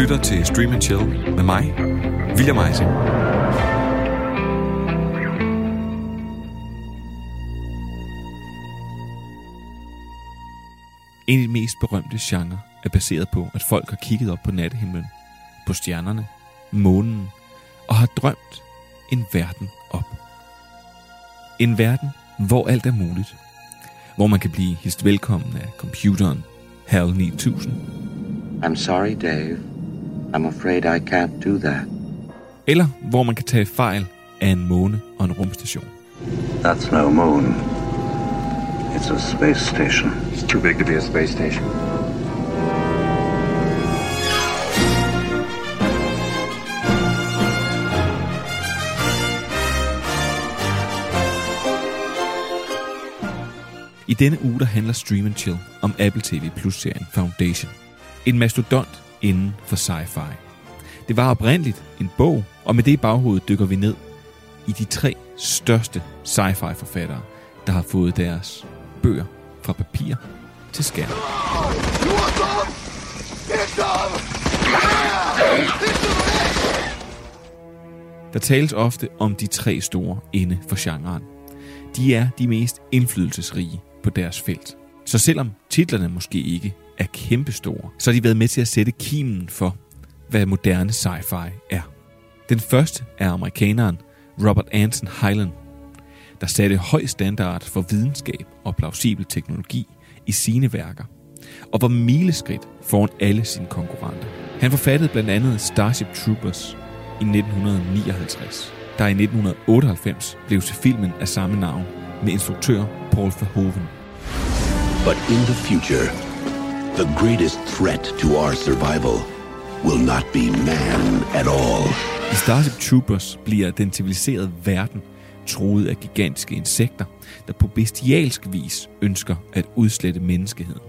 lytter til Stream and Chill med mig, William Eising. En af de mest berømte genrer er baseret på, at folk har kigget op på nattehimlen, på stjernerne, månen og har drømt en verden op. En verden, hvor alt er muligt. Hvor man kan blive hist velkommen af computeren HAL 9000. I'm sorry, Dave. I'm afraid I can't do that. Eller hvor man kan tage fejl af en måne og en rumstation. That's no moon. It's a space station. It's too big to be a space station. I denne uge der handler Stream and Chill om Apple TV Plus-serien Foundation. En mastodont inden for sci-fi. Det var oprindeligt en bog, og med det i baghovedet dykker vi ned i de tre største sci-fi forfattere, der har fået deres bøger fra papir til skærm. Der tales ofte om de tre store inde for genren. De er de mest indflydelsesrige på deres felt. Så selvom titlerne måske ikke er kæmpestore, så har de været med til at sætte kimen for, hvad moderne sci-fi er. Den første er amerikaneren Robert Anton Highland, der satte høj standard for videnskab og plausibel teknologi i sine værker, og var mileskridt foran alle sine konkurrenter. Han forfattede blandt andet Starship Troopers i 1959, der i 1998 blev til filmen af samme navn med instruktør Paul Verhoeven. But in the future, the greatest threat to our survival will not be man at all. I Starship Troopers bliver den civiliserede verden troet af gigantiske insekter, der på bestialsk vis ønsker at udslette menneskeheden.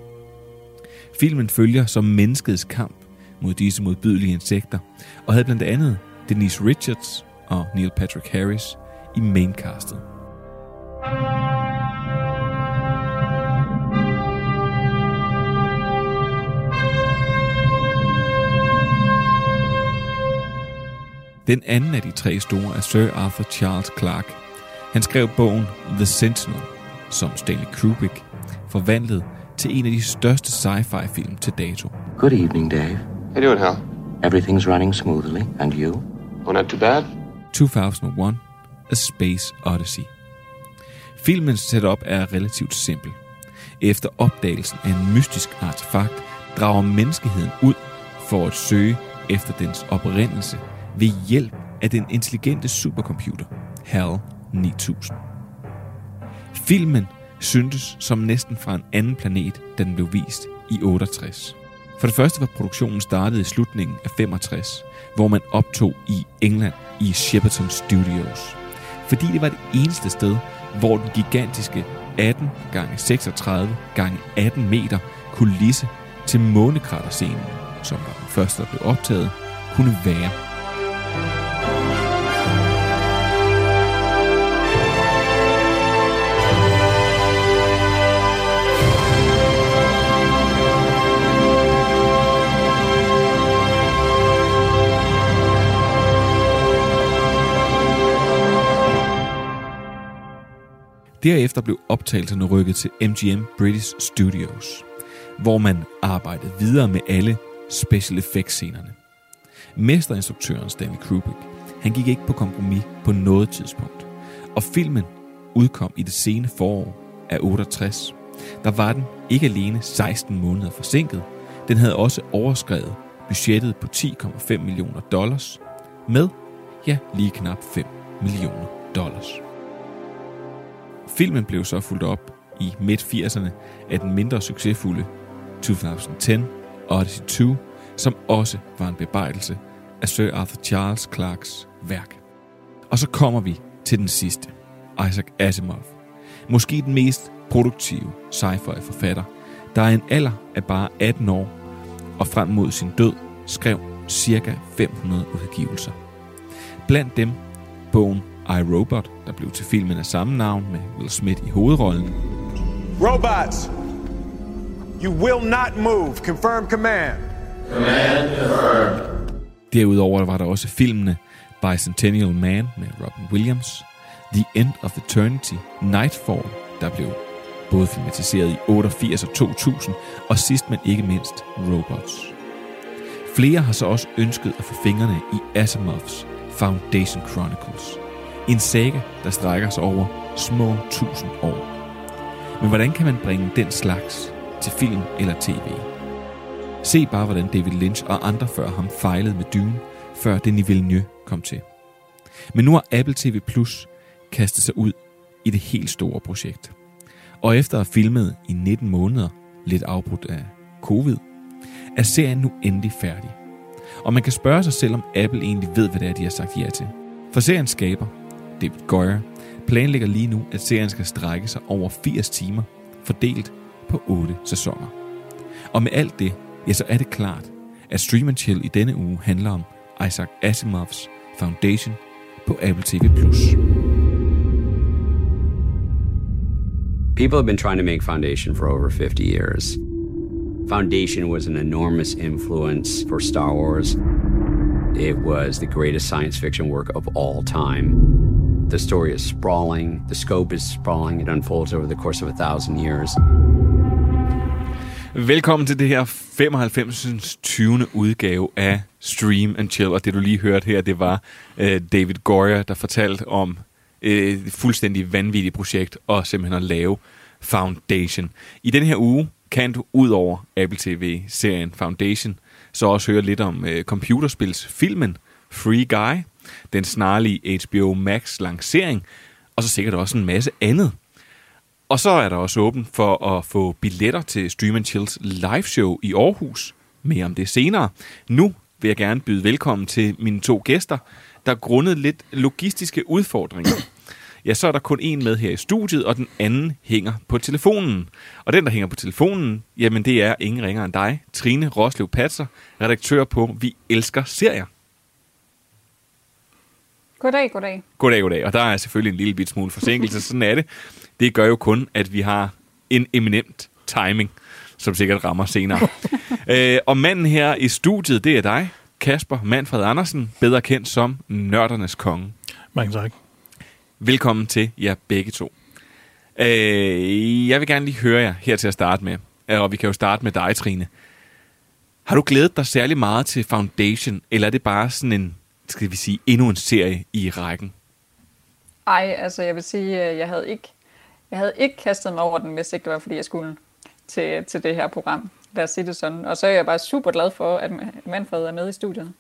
Filmen følger som menneskets kamp mod disse modbydelige insekter, og havde blandt andet Denise Richards og Neil Patrick Harris i maincastet. Den anden af de tre store er Sir Arthur Charles Clarke. Han skrev bogen The Sentinel, som Stanley Kubrick forvandlede til en af de største sci-fi film til dato. Good evening, Dave. How you doing, Hal? Everything's running smoothly, and you? Oh, not too bad. 2001 A Space Odyssey. Filmens setup er relativt simpel. Efter opdagelsen af en mystisk artefakt drager menneskeheden ud for at søge efter dens oprindelse ved hjælp af den intelligente supercomputer HAL 9000. Filmen syntes som næsten fra en anden planet, da den blev vist i 68. For det første var produktionen startet i slutningen af 65, hvor man optog i England i Shepperton Studios. Fordi det var det eneste sted, hvor den gigantiske 18 gange 36 gange 18 meter kulisse til månekraterscenen, som var den første, der blev optaget, kunne være. Derefter blev optagelserne rykket til MGM British Studios, hvor man arbejdede videre med alle special effects scenerne. Mesterinstruktøren Stanley Kubrick, han gik ikke på kompromis på noget tidspunkt, og filmen udkom i det sene forår af 68. Der var den ikke alene 16 måneder forsinket, den havde også overskrevet budgettet på 10,5 millioner dollars med, ja, lige knap 5 millioner dollars. Filmen blev så fuldt op i midt-80'erne af den mindre succesfulde 2010 Odyssey 2, som også var en bebejdelse af Sir Arthur Charles Clarks værk. Og så kommer vi til den sidste, Isaac Asimov. Måske den mest produktive sci-fi forfatter, der er en alder af bare 18 år, og frem mod sin død skrev cirka 500 udgivelser. Blandt dem bogen I, Robot, der blev til filmen af samme navn med Will Smith i hovedrollen, Robots, you will not move. Confirm command. Derudover var der også filmene Bicentennial Man med Robin Williams, The End of Eternity, Nightfall, der blev både filmatiseret i 88 og 2000, og sidst men ikke mindst Robots. Flere har så også ønsket at få fingrene i Asimovs Foundation Chronicles. En saga, der strækker sig over små tusind år. Men hvordan kan man bringe den slags til film eller tv? Se bare, hvordan David Lynch og andre før ham fejlede med Dune, før Denis Villeneuve kom til. Men nu har Apple TV Plus kastet sig ud i det helt store projekt. Og efter at have filmet i 19 måneder, lidt afbrudt af covid, er serien nu endelig færdig. Og man kan spørge sig selv, om Apple egentlig ved, hvad det er, de har sagt ja til. For seriens skaber, David Goyer, planlægger lige nu, at serien skal strække sig over 80 timer, fordelt på 8 sæsoner. Og med alt det, ja, så er det klart, at Stream Chill i denne uge handler om Isaac Asimovs Foundation på Apple TV+. People have been trying to make Foundation for over 50 years. Foundation was an enormous influence for Star Wars. It was the greatest science fiction work of all time. The story is sprawling, the scope is sprawling, it unfolds over the course of a thousand years. Velkommen til det her 95. 20. udgave af Stream and Chill, og det du lige hørte her, det var øh, David Goyer, der fortalte om øh, et fuldstændig vanvittigt projekt og simpelthen at lave Foundation. I den her uge kan du ud over Apple TV-serien Foundation så også høre lidt om øh, computerspilsfilmen Free Guy, den snarlige HBO Max lancering, og så sikkert også en masse andet. Og så er der også åben for at få billetter til Stream Chills live show i Aarhus. Mere om det senere. Nu vil jeg gerne byde velkommen til mine to gæster, der grundet lidt logistiske udfordringer. Ja, så er der kun en med her i studiet, og den anden hænger på telefonen. Og den, der hænger på telefonen, jamen det er ingen ringer end dig, Trine Roslev Patser, redaktør på Vi Elsker Serier. Goddag, goddag. Goddag, goddag. Og der er selvfølgelig en lille bit smule forsinkelse, sådan er det. Det gør jo kun, at vi har en eminent timing, som sikkert rammer senere. øh, og manden her i studiet, det er dig, Kasper Manfred Andersen, bedre kendt som Nørdernes Konge. Mange tak. Velkommen til jer begge to. Øh, jeg vil gerne lige høre jer her til at starte med, øh, og vi kan jo starte med dig, Trine. Har du glædet dig særlig meget til Foundation, eller er det bare sådan en, skal vi sige, endnu en serie i rækken? Ej, altså jeg vil sige, at jeg havde ikke, jeg havde ikke kastet mig over den, hvis ikke det var, fordi jeg skulle til, til det her program. Lad os sige det sådan. Og så er jeg bare super glad for, at Manfred er med i studiet.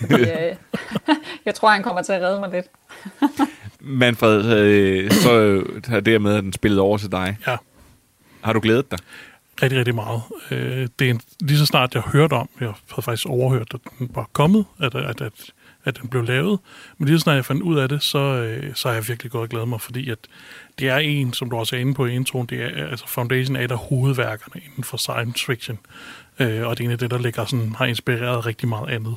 Fordi, øh, jeg tror, han kommer til at redde mig lidt. Manfred, øh, så har det med, at den spillede over til dig. Ja. Har du glædet dig? Rigtig, rigtig meget. Øh, det er en, lige så snart jeg hørte om, jeg havde faktisk overhørt, at den var kommet, at, at, at, at den blev lavet, men lige så snart jeg fandt ud af det, så, øh, så har jeg virkelig og glædet mig, fordi at det er en, som du også er inde på i introen, det er, altså Foundation er et af hovedværkerne inden for science fiction, øh, og det er en af det, der ligger sådan, har inspireret rigtig meget andet.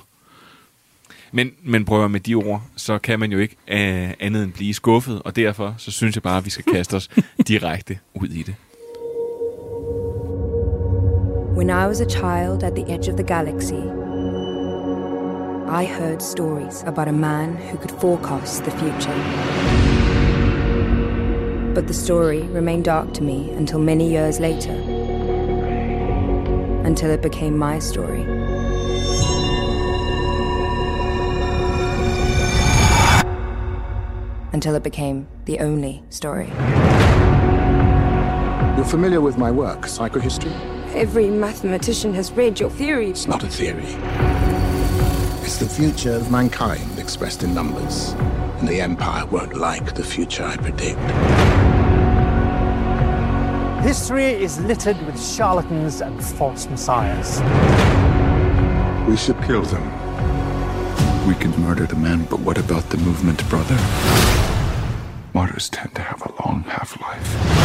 Men, men prøver med de ord, så kan man jo ikke uh, andet end blive skuffet, og derfor så synes jeg bare, at vi skal kaste os direkte ud i det. When I was a child at the edge of the galaxy, I heard stories about a man who could forecast the future. But the story remained dark to me until many years later, until it became my story. Until it became the only story. You're familiar with my work, Psychohistory? Every mathematician has read your theory. It's not a theory. It's the future of mankind expressed in numbers. And the Empire won't like the future I predict. History is littered with charlatans and false messiahs. We should kill them. We can murder the men, but what about the movement, brother? Martyrs tend to have a long half-life.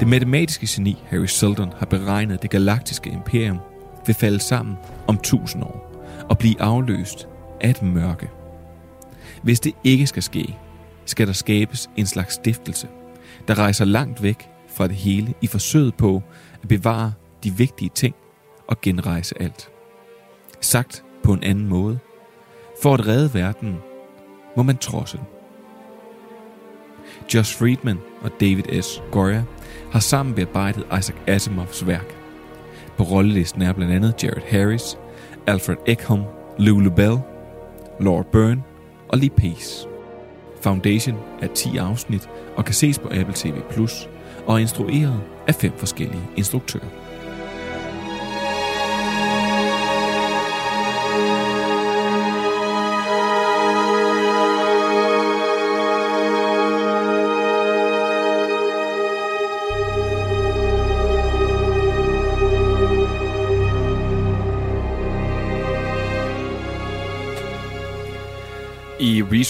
Det matematiske geni Harry Seldon har beregnet, at det galaktiske imperium vil falde sammen om 1000 år og blive afløst af et mørke. Hvis det ikke skal ske, skal der skabes en slags stiftelse, der rejser langt væk fra det hele i forsøget på at bevare de vigtige ting og genrejse alt. Sagt på en anden måde. For at redde verden, må man trodse den. Josh Friedman og David S. Goya har sammen bearbejdet Isaac Asimovs værk. På rollelisten er blandt andet Jared Harris, Alfred Ekholm, Lulu Bell, Laura Byrne og Lee Pace. Foundation er 10 afsnit og kan ses på Apple TV+, og er instrueret af fem forskellige instruktører.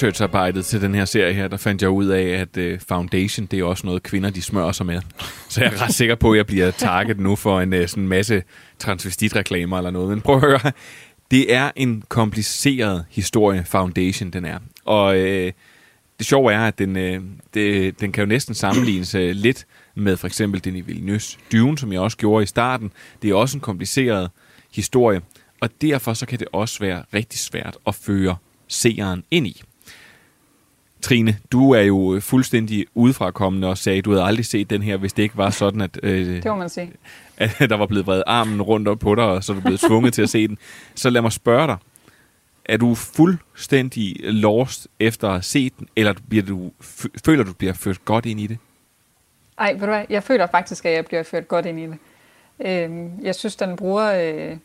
Researcharbejdet til den her serie her, der fandt jeg ud af, at uh, foundation, det er også noget, kvinder de smører sig med. Så jeg er ret sikker på, at jeg bliver target nu for en uh, sådan masse transvestitreklamer eller noget. Men prøv at høre, det er en kompliceret historie, foundation den er. Og uh, det sjove er, at den, uh, det, den kan jo næsten sammenlignes uh, lidt med for eksempel den i Vilnius Dune, som jeg også gjorde i starten. Det er også en kompliceret historie, og derfor så kan det også være rigtig svært at føre seeren ind i. Trine, du er jo fuldstændig udefrakommende og sagde, at du havde aldrig set den her, hvis det ikke var sådan, at, øh, Det må man sige. at der var blevet vredet armen rundt op på dig, og så er du blevet tvunget til at se den. Så lad mig spørge dig, er du fuldstændig lost efter at have set den, eller bliver du, føler du, bliver ført godt ind i det? Ej, ved du hvad, jeg føler faktisk, at jeg bliver ført godt ind i det. Øhm, jeg synes, den bruger øh,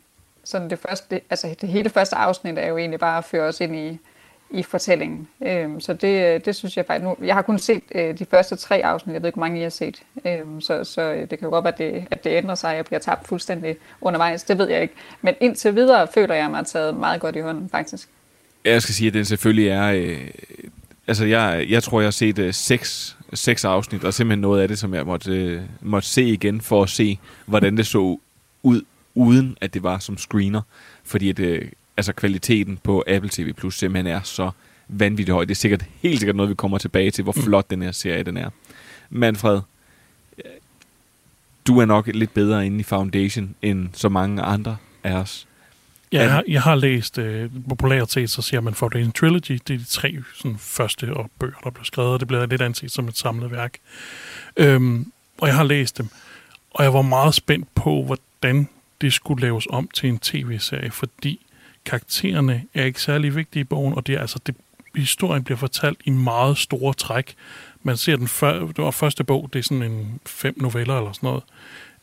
sådan det første, altså det hele første afsnit er jo egentlig bare at føre os ind i, i fortællingen. Øhm, så det, øh, det synes jeg faktisk nu, jeg har kun set øh, de første tre afsnit, jeg ved ikke, hvor mange I har set, øhm, så, så øh, det kan jo godt være, at det, at det ændrer sig, jeg bliver tabt fuldstændig undervejs, det ved jeg ikke. Men indtil videre føler jeg mig taget meget godt i hånden, faktisk. Jeg skal sige, at den selvfølgelig er... Øh, altså, jeg, jeg tror, jeg har set øh, seks, seks afsnit, og simpelthen noget af det, som jeg måtte, øh, måtte se igen, for at se, hvordan det så ud, uden at det var som screener. Fordi at, øh, altså, kvaliteten på Apple TV Plus simpelthen er så vanvittigt høj. Det er sikkert helt sikkert noget, vi kommer tilbage til, hvor flot den her serie den er. Manfred, du er nok lidt bedre inde i Foundation, end så mange andre af os. Ja, jeg har, jeg har læst øh, populært set, så siger man Foundation Trilogy. Det er de tre sådan, første og bøger, der blev skrevet, og det bliver lidt anset som et samlet værk. Øhm, og jeg har læst dem, og jeg var meget spændt på, hvordan det skulle laves om til en tv-serie, fordi karaktererne er ikke særlig vigtige i bogen, og det er altså det, historien bliver fortalt i meget store træk. Man ser den før, det var første bog, det er sådan en fem noveller eller sådan noget.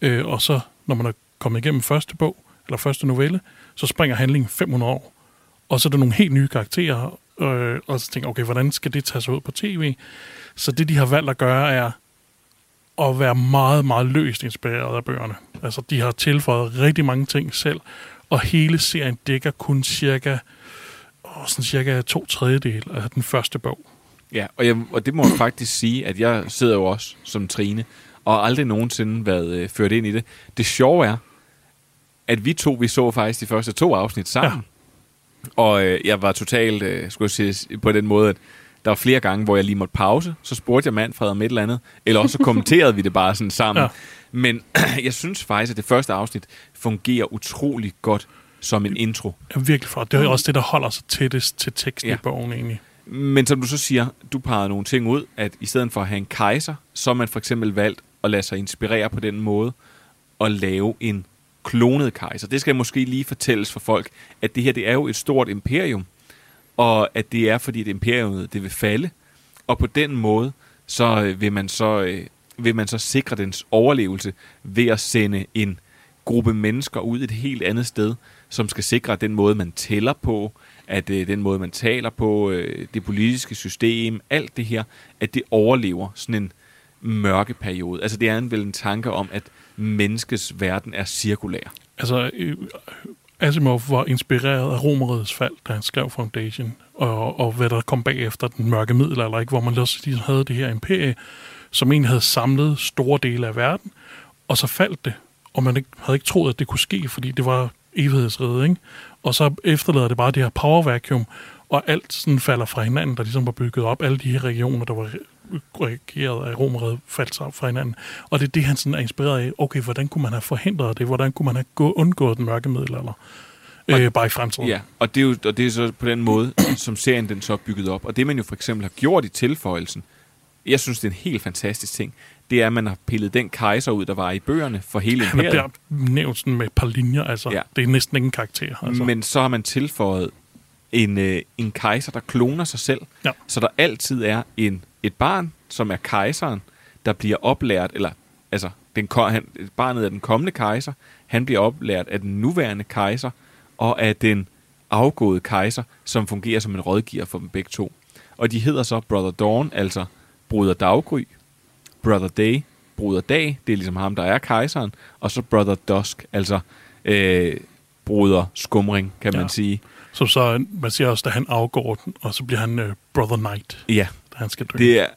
Øh, og så, når man er kommet igennem første bog, eller første novelle, så springer handlingen 500 år. Og så er der nogle helt nye karakterer, øh, og så tænker okay, hvordan skal det tage sig ud på tv? Så det, de har valgt at gøre, er at være meget, meget løst inspireret af bøgerne. Altså, de har tilføjet rigtig mange ting selv, og hele serien dækker kun cirka, åh, sådan cirka to tredjedel af den første bog. Ja, og, jeg, og det må jeg faktisk sige, at jeg sidder jo også som Trine, og har aldrig nogensinde været øh, ført ind i det. Det sjove er, at vi to, vi så faktisk de første to afsnit sammen. Ja. Og øh, jeg var totalt, øh, skulle jeg sige, på den måde, at der var flere gange, hvor jeg lige måtte pause. Så spurgte jeg Manfred om et eller andet. Eller også så kommenterede vi det bare sådan sammen. Ja. Men jeg synes faktisk, at det første afsnit fungerer utrolig godt som en intro. Ja, virkelig flot. Det er også det, der holder sig tættest til teksten ja. I bogen egentlig. Men som du så siger, du pegede nogle ting ud, at i stedet for at have en kejser, så har man for eksempel valgt at lade sig inspirere på den måde, og lave en klonet kejser. Det skal måske lige fortælles for folk, at det her det er jo et stort imperium, og at det er fordi, at imperiumet det vil falde, og på den måde, så øh, vil man så, øh, vil man så sikre dens overlevelse ved at sende en gruppe mennesker ud et helt andet sted, som skal sikre at den måde, man tæller på, at øh, den måde, man taler på, øh, det politiske system, alt det her, at det overlever sådan en mørke periode. Altså det er en, vel en tanke om, at menneskets verden er cirkulær. Altså, øh, Asimov var inspireret af Romerrigets fald, da han skrev Foundation, og, og hvad der kom bagefter den mørke middelalder, ikke? hvor man også ligesom havde det her imperie, som egentlig havde samlet store dele af verden, og så faldt det, og man ikke, havde ikke troet, at det kunne ske, fordi det var evighedsriget, ikke? Og så efterlader det bare det her power vacuum, og alt sådan falder fra hinanden, der ligesom var bygget op. Alle de her regioner, der var regeret af romeriet, faldt sig fra hinanden. Og det er det, han sådan er inspireret af. Okay, hvordan kunne man have forhindret det? Hvordan kunne man have gå, undgået den mørke middelalder? Øh, bare i fremtiden. Ja, og det, er jo, og det er så på den måde, som serien den så er bygget op. Og det man jo for eksempel har gjort i tilføjelsen, jeg synes, det er en helt fantastisk ting, det er, at man har pillet den kejser ud, der var i bøgerne for hele Han er imperiet. der nævnt sådan med et par linjer, altså. Ja. Det er næsten ingen karakter. Altså. Men så har man tilføjet en, øh, en kejser, der kloner sig selv. Ja. Så der altid er en, et barn, som er kejseren, der bliver oplært, eller altså, den, han, barnet af den kommende kejser, han bliver oplært af den nuværende kejser, og af den afgåede kejser, som fungerer som en rådgiver for dem begge to. Og de hedder så Brother Dawn, altså Bruder Daggry, Brother Day, Bruder Dag, det er ligesom ham, der er kejseren, og så Brother Dusk, altså øh, Bruder Skumring, kan man Ja. sige. Som så, man siger også, da han afgår den, og så bliver han øh, Brother Knight, Ja, da han skal dø. det er,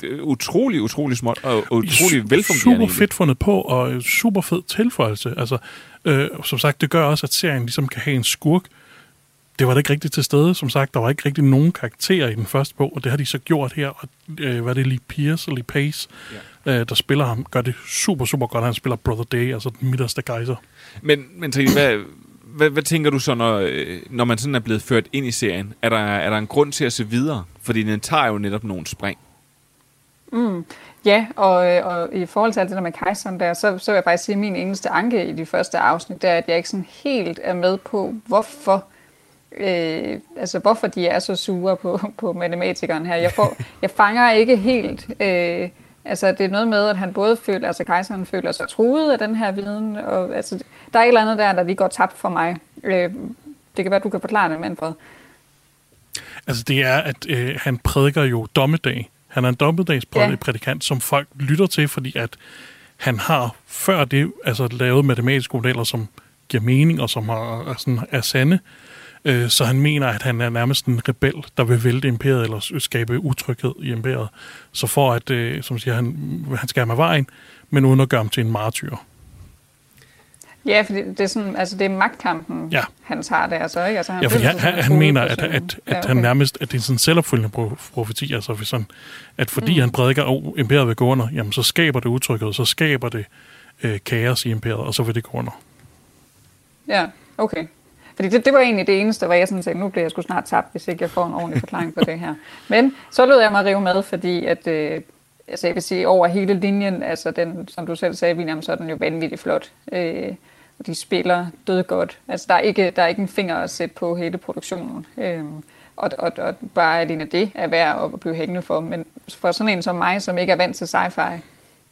det er utrolig, utrolig småt, og utrolig velfungerende. Super fedt fundet på, og øh, super fed tilføjelse. Altså, øh, som sagt, det gør også, at serien ligesom kan have en skurk. Det var da ikke rigtigt til stede. Som sagt, der var ikke rigtig nogen karakterer i den første bog, og det har de så gjort her. Og, øh, hvad er det, Lee Pierce eller Lee Pace, ja. øh, der spiller ham, gør det super, super godt. Han spiller Brother Day, altså den midterste gejser. Men, men Trine, hvad, hvad, hvad tænker du så, når, øh, når man sådan er blevet ført ind i serien? Er der, er der en grund til at se videre? Fordi den tager jo netop nogle spring. Mm. Ja, og, øh, og i forhold til alt det der med kejseren der, så, så vil jeg faktisk sige, at min eneste anke i de første afsnit, det er, at jeg ikke sådan helt er med på, hvorfor, øh, altså hvorfor de er så sure på, på matematikeren her. Jeg, får, jeg fanger ikke helt, øh, altså det er noget med, at han både føler, altså kejseren føler sig truet af den her viden, og altså, der er et eller andet der, der lige går tabt for mig. Øh, det kan være, du kan forklare det, Manfred. Altså det er, at øh, han prædiker jo dommedag. Han er en dommedagsprædikant, ja. som folk lytter til, fordi at han har før det altså, lavet matematiske modeller, som giver mening og som har, er, sådan, er sande. Øh, så han mener, at han er nærmest en rebel, der vil vælte imperiet eller skabe utryghed i imperiet. Så for at, øh, som siger, han, han skal have med vejen, men uden at gøre ham til en martyr. Ja, fordi det er, sådan, altså det er magtkampen, Ja. han tager der så, ikke? Altså, han Ja, føler han, han, han mener, at, at, at Ja, han okay. nærmest, at det er sådan en selvopfyldende pro- profeti, altså hvis han, at fordi mm. han prædiker, at oh, imperiet vil gå under, jamen så skaber det utryghed, så skaber det øh, kaos i imperiet, og så vil det gå under. Ja, okay. Fordi det, det var egentlig det eneste, hvor jeg sådan sagde, nu bliver jeg sgu snart tabt, hvis ikke jeg får en ordentlig forklaring på det her. Men så lød jeg mig rive med, fordi at, øh, altså jeg vil sige, over hele linjen, altså den, som du selv sagde, William, så er den jo vanvittigt flot. Øh, og de spiller død godt. Altså der er, ikke, der er ikke en finger at sætte på hele produktionen. Øh, og, og, og bare alene det er værd at blive hængende for. Men for sådan en som mig, som ikke er vant til sci-fi,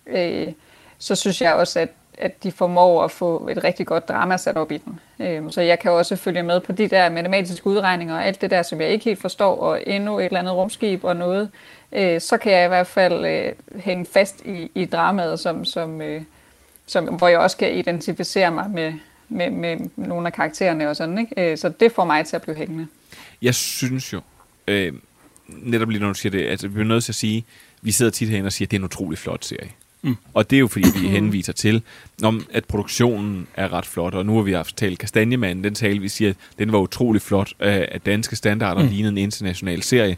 øh, så synes jeg også, at, at de formår at få et rigtig godt drama sat op i den. Øhm, så jeg kan også følge med på de der matematiske udregninger og alt det der, som jeg ikke helt forstår, og endnu et eller andet rumskib og noget. Øh, så kan jeg i hvert fald øh, hænge fast i, i dramaet, som, som, øh, som, hvor jeg også kan identificere mig med, med, med nogle af karaktererne og sådan. Ikke? Øh, så det får mig til at blive hængende. Jeg synes jo, øh, netop lige når du siger det, at vi er nødt til at sige, vi sidder tit herinde og siger, at det er en utrolig flot serie. Mm. Og det er jo fordi, vi henviser til, om at produktionen er ret flot, og nu har vi haft talt Kastanjemanden, den tale, vi siger, at den var utrolig flot af, af danske standarder, mm. Lignede en international serie.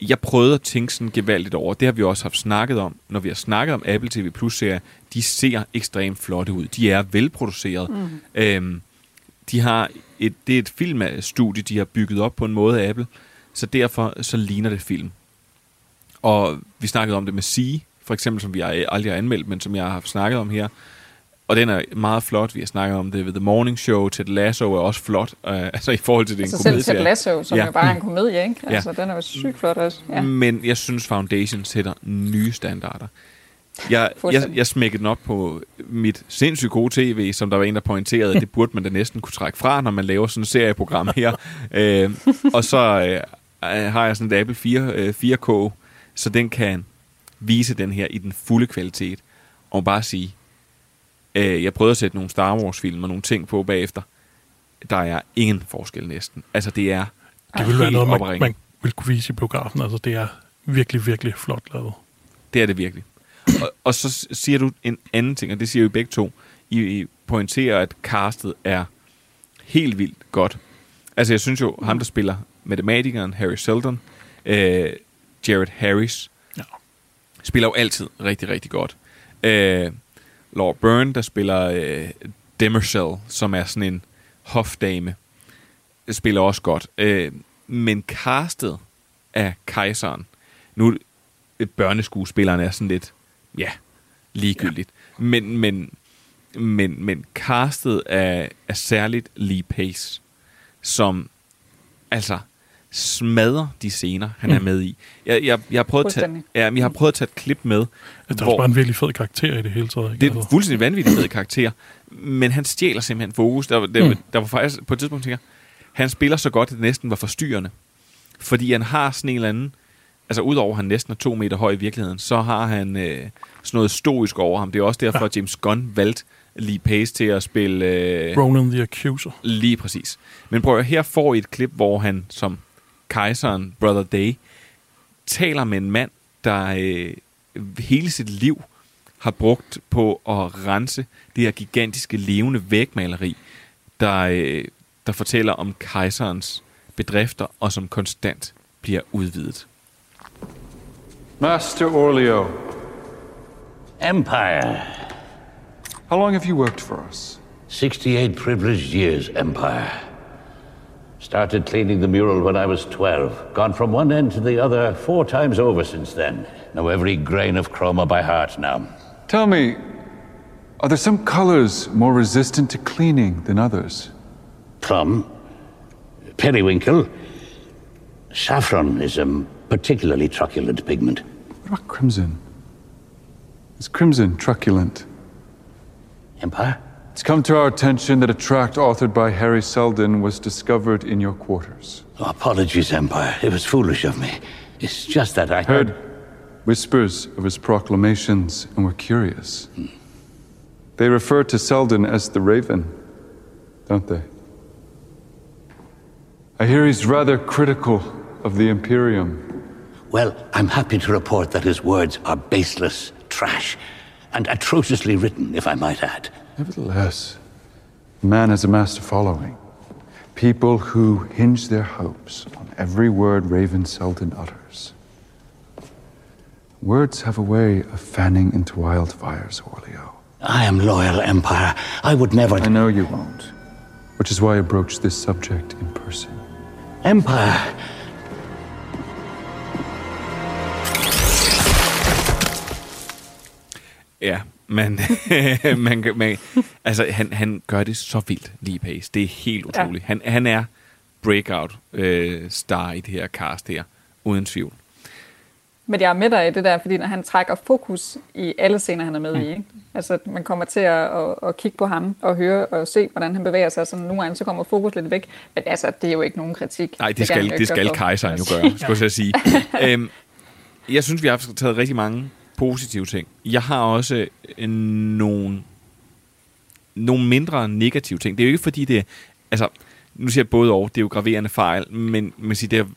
Jeg prøvede at tænke sådan gevaldigt over, det har vi også haft snakket om, når vi har snakket om Apple TV Plus serier, de ser ekstremt flotte ud, de er velproduceret. Mm. Øhm, de har et, det er et filmstudie, de har bygget op på en måde af Apple, så derfor så ligner det film. Og vi snakkede om det med Sige, for eksempel, som vi har- aldrig har anmeldt, men som jeg har snakket om her. Og den er meget flot. Vi har snakket om det ved The Morning Show. Ted Lasso er også flot. Uh, altså i forhold til det er en Altså selv Ted komedieserie. Lasso, som ja. jo bare er en komedie, ikke? Ja. Altså den er jo sygt flot også. Ja. Men jeg synes, Foundation sætter nye standarder. Jeg, jeg, jeg smækkede den op på mit sindssygt gode tv, som der var en, der pointerede, at det burde man da næsten kunne trække fra, når man laver sådan et serieprogram her. øh, og så øh, har jeg sådan et Apple 4, øh, 4K, så den kan vise den her i den fulde kvalitet. Og bare sige, øh, jeg prøvede at sætte nogle Star Wars-film og nogle ting på bagefter. Der er ingen forskel næsten. Altså det er Det vil være noget, man, man vil kunne vise i biografen. Altså det er virkelig, virkelig flot lavet. Det er det virkelig. Og, og så siger du en anden ting, og det siger jo begge to. I, I pointerer, at castet er helt vildt godt. Altså, jeg synes jo, ham, der spiller matematikeren Harry Seldon, øh, Jared Harris. Spiller jo altid rigtig, rigtig godt. Øh, Laura Byrne, der spiller øh, Demerzel, som er sådan en hofdame, spiller også godt. Øh, men castet af kejseren, nu øh, børneskuespilleren er sådan lidt, ja, ligegyldigt. Ja. Men, men, men, men castet af, af særligt Lee Pace, som altså smadrer de scener, han mm. er med i. Jeg, jeg, jeg, har prøvet at tage, ja, jeg har prøvet at tage et klip med, Ja, der er også bare en virkelig fed karakter i det hele taget. Ikke? det er en fuldstændig vanvittig fed karakter, men han stjæler simpelthen fokus. Der, der, Mm. der var faktisk på et tidspunkt, tænker han spiller så godt, at det næsten var forstyrrende. Fordi han har sådan en eller anden, altså udover at han næsten er to meter høj i virkeligheden, så har han øh, sådan noget stoisk over ham. Det er også derfor, Ja. at James Gunn valgte Lee Pace til at spille... Øh, Ronan the Accuser. Lige præcis. Men prøv at, her får I et klip, hvor han som kejseren, Brother Day, taler med en mand, der øh, hele sit liv har brugt på at rense det her gigantiske levende vægmaleri, der, øh, der fortæller om kejserens bedrifter, og som konstant bliver udvidet. Master Orleo, Empire. how long have you worked for us? 68 privileged years, Empire. Started cleaning the mural when I was 12. Gone from one end to the other four times over since then. Know every grain of chroma by heart now. Tell me, are there some colors more resistant to cleaning than others? Plum, periwinkle, saffron is a particularly truculent pigment. What about crimson? Is crimson truculent? Empire? It's come to our attention that a tract authored by Harry Seldon was discovered in your quarters. Oh, apologies, Empire. It was foolish of me. It's just that I Heard whispers of his proclamations and were curious. They refer to Seldon as the Raven, don't they? I hear he's rather critical of the Imperium. Well, I'm happy to report that his words are baseless trash and atrociously written, if I might add. Nevertheless, man has amassed a following. People who hinge their hopes on every word Raven Seldon utters. Words have a way of fanning into wildfires, Orleo. I am loyal, Empire. I would never. I know you won't. Which is why I broached this subject in person. Empire. Ja, men man, man, altså, han, han gør det så vildt, lige Pace. Det er helt Ja. utroligt. Han, han er breakout øh, star i det her cast her, uden tvivl. Men jeg er med dig i det der, fordi når han trækker fokus i alle scener, han er med mm. i, ikke? altså man kommer til at, at, at kigge på ham og høre og se, hvordan han bevæger sig, så nogle gange så kommer fokus lidt væk. Men altså, det er jo ikke nogen kritik. Nej, det, kan skal, det skal kejseren jo gøre, skulle jeg sige. øhm, jeg synes, vi har taget rigtig mange positive ting. Jeg har også øh, nogle, nogle mindre negative ting. Det er jo ikke fordi, det. Altså, nu siger jeg både og, det er jo graverende fejl, men man siger, det har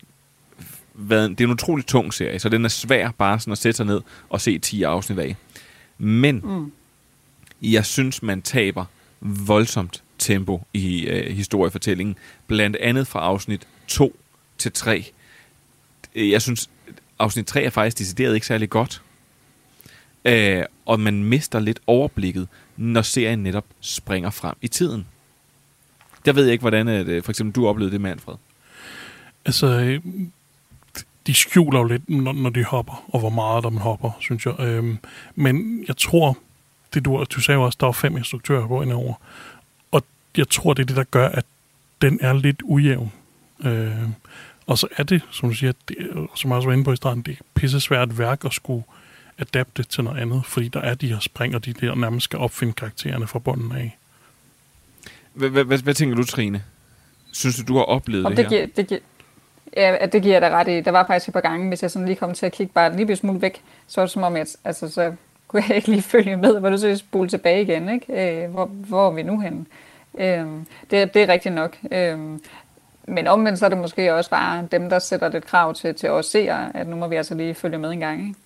været, det er en utrolig tung serie, så den er svær bare sådan at sætte sig ned og se 10 afsnit af. Men Mm. jeg synes, man taber voldsomt tempo i øh, historiefortællingen. Blandt andet fra afsnit 2 til 3. Øh, Jeg synes, afsnit 3 er faktisk decideret ikke særlig godt. Øh, og man mister lidt overblikket, når serien netop springer frem i tiden. Jeg ved ikke, hvordan at, øh, for eksempel du oplevede det, Manfred. Altså, øh, de skjuler jo lidt, når, når de hopper, og hvor meget der man hopper, synes jeg. Øhm, men jeg tror, det du, du sagde jo også, der var fem instruktører på indover, og jeg tror, det er det, der gør, at den er lidt ujævn. Øh, og så er det, som du siger, det, som jeg også var inde på i starten, det er pisse svært værk at skulle adapte til noget andet, fordi der er de her spring, og de der nærmest skal opfinde karaktererne fra bunden af. Hvad, tænker du, Trine? Synes du, du har oplevet det, det, her? giver, det, giver, ja, at det giver jeg dig ret i. Der var faktisk et par gange, hvis jeg sådan lige kom til at kigge bare en lille smule væk, så var det som om, jeg, altså, så kunne jeg ikke lige følge med, hvor du så spole tilbage igen. Ikke? Øh, hvor, hvor er vi nu henne? Øh, det, det er rigtigt nok. Øh, men omvendt så er det måske også bare dem, der sætter lidt krav til, til os seere, at nu må vi altså lige følge med en gang. Ikke?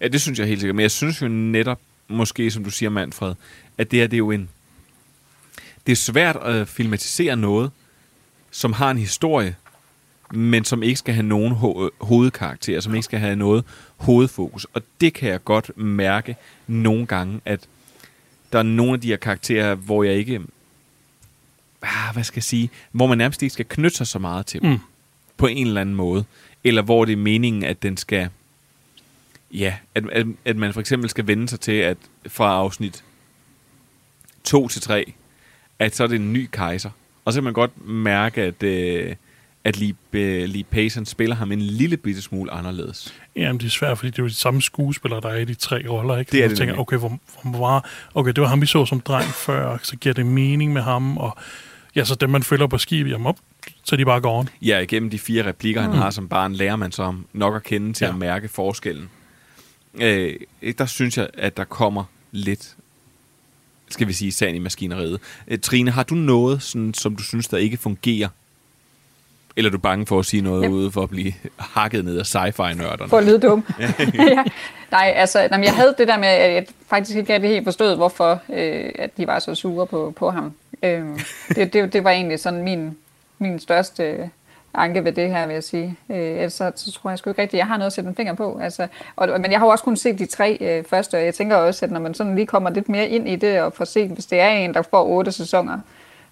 Ja, det synes jeg helt sikkert. Men jeg synes jo netop, måske som du siger, Manfred, at det her det er jo en... Det er svært at filmatisere noget, som har en historie, men som ikke skal have nogen ho- hovedkarakter, som ikke skal have noget hovedfokus. Og det kan jeg godt mærke nogle gange, at der er nogle af de her karakterer, hvor jeg ikke, ah, hvad skal jeg sige, hvor man nærmest ikke skal knytte sig så meget til dem, Mm. på en eller anden måde. Eller hvor det er meningen, at den skal, ja, at, at, at man for eksempel skal vende sig til, at fra afsnit 2 til 3, at så er det en ny kejser. Og så kan man godt mærke, at, øh, at Lee, øh, Lee Payson spiller ham en lille bitte smule anderledes. Jamen, det er svært, fordi det er jo de samme skuespillere, der er i de tre roller, ikke? Det er det tænker, okay, hvor, hvor var, okay, det var ham, vi så som dreng før, så giver det mening med ham, og ja, så dem, man følger på skibet, jamen op, så de bare gone. Ja, igennem de fire replikker, han Mm. har som barn, lærer man så nok at kende til Ja. at mærke forskellen. Øh, der synes jeg, at der kommer lidt, skal vi sige, sand i maskineriet. Øh, Trine, har du noget, sådan, som du synes, der ikke fungerer? Eller er du bange for at sige noget Yep. ude for at blive hakket ned af sci-fi-nørderne? For at lyde dum. Ja. Nej, altså, jamen, jeg havde det der med, at jeg faktisk ikke helt forstod, hvorfor øh, at de var så sure på, på ham. Øh, det, det, det var egentlig sådan min, min største anke ved det her, vil jeg sige. Øh, ellers så, så tror jeg sgu ikke rigtigt, jeg har noget at sætte en finger på. Altså, og, men jeg har jo også kun set de tre øh, første, og jeg tænker også, at når man sådan lige kommer lidt mere ind i det, og får set, hvis det er en, der får otte sæsoner,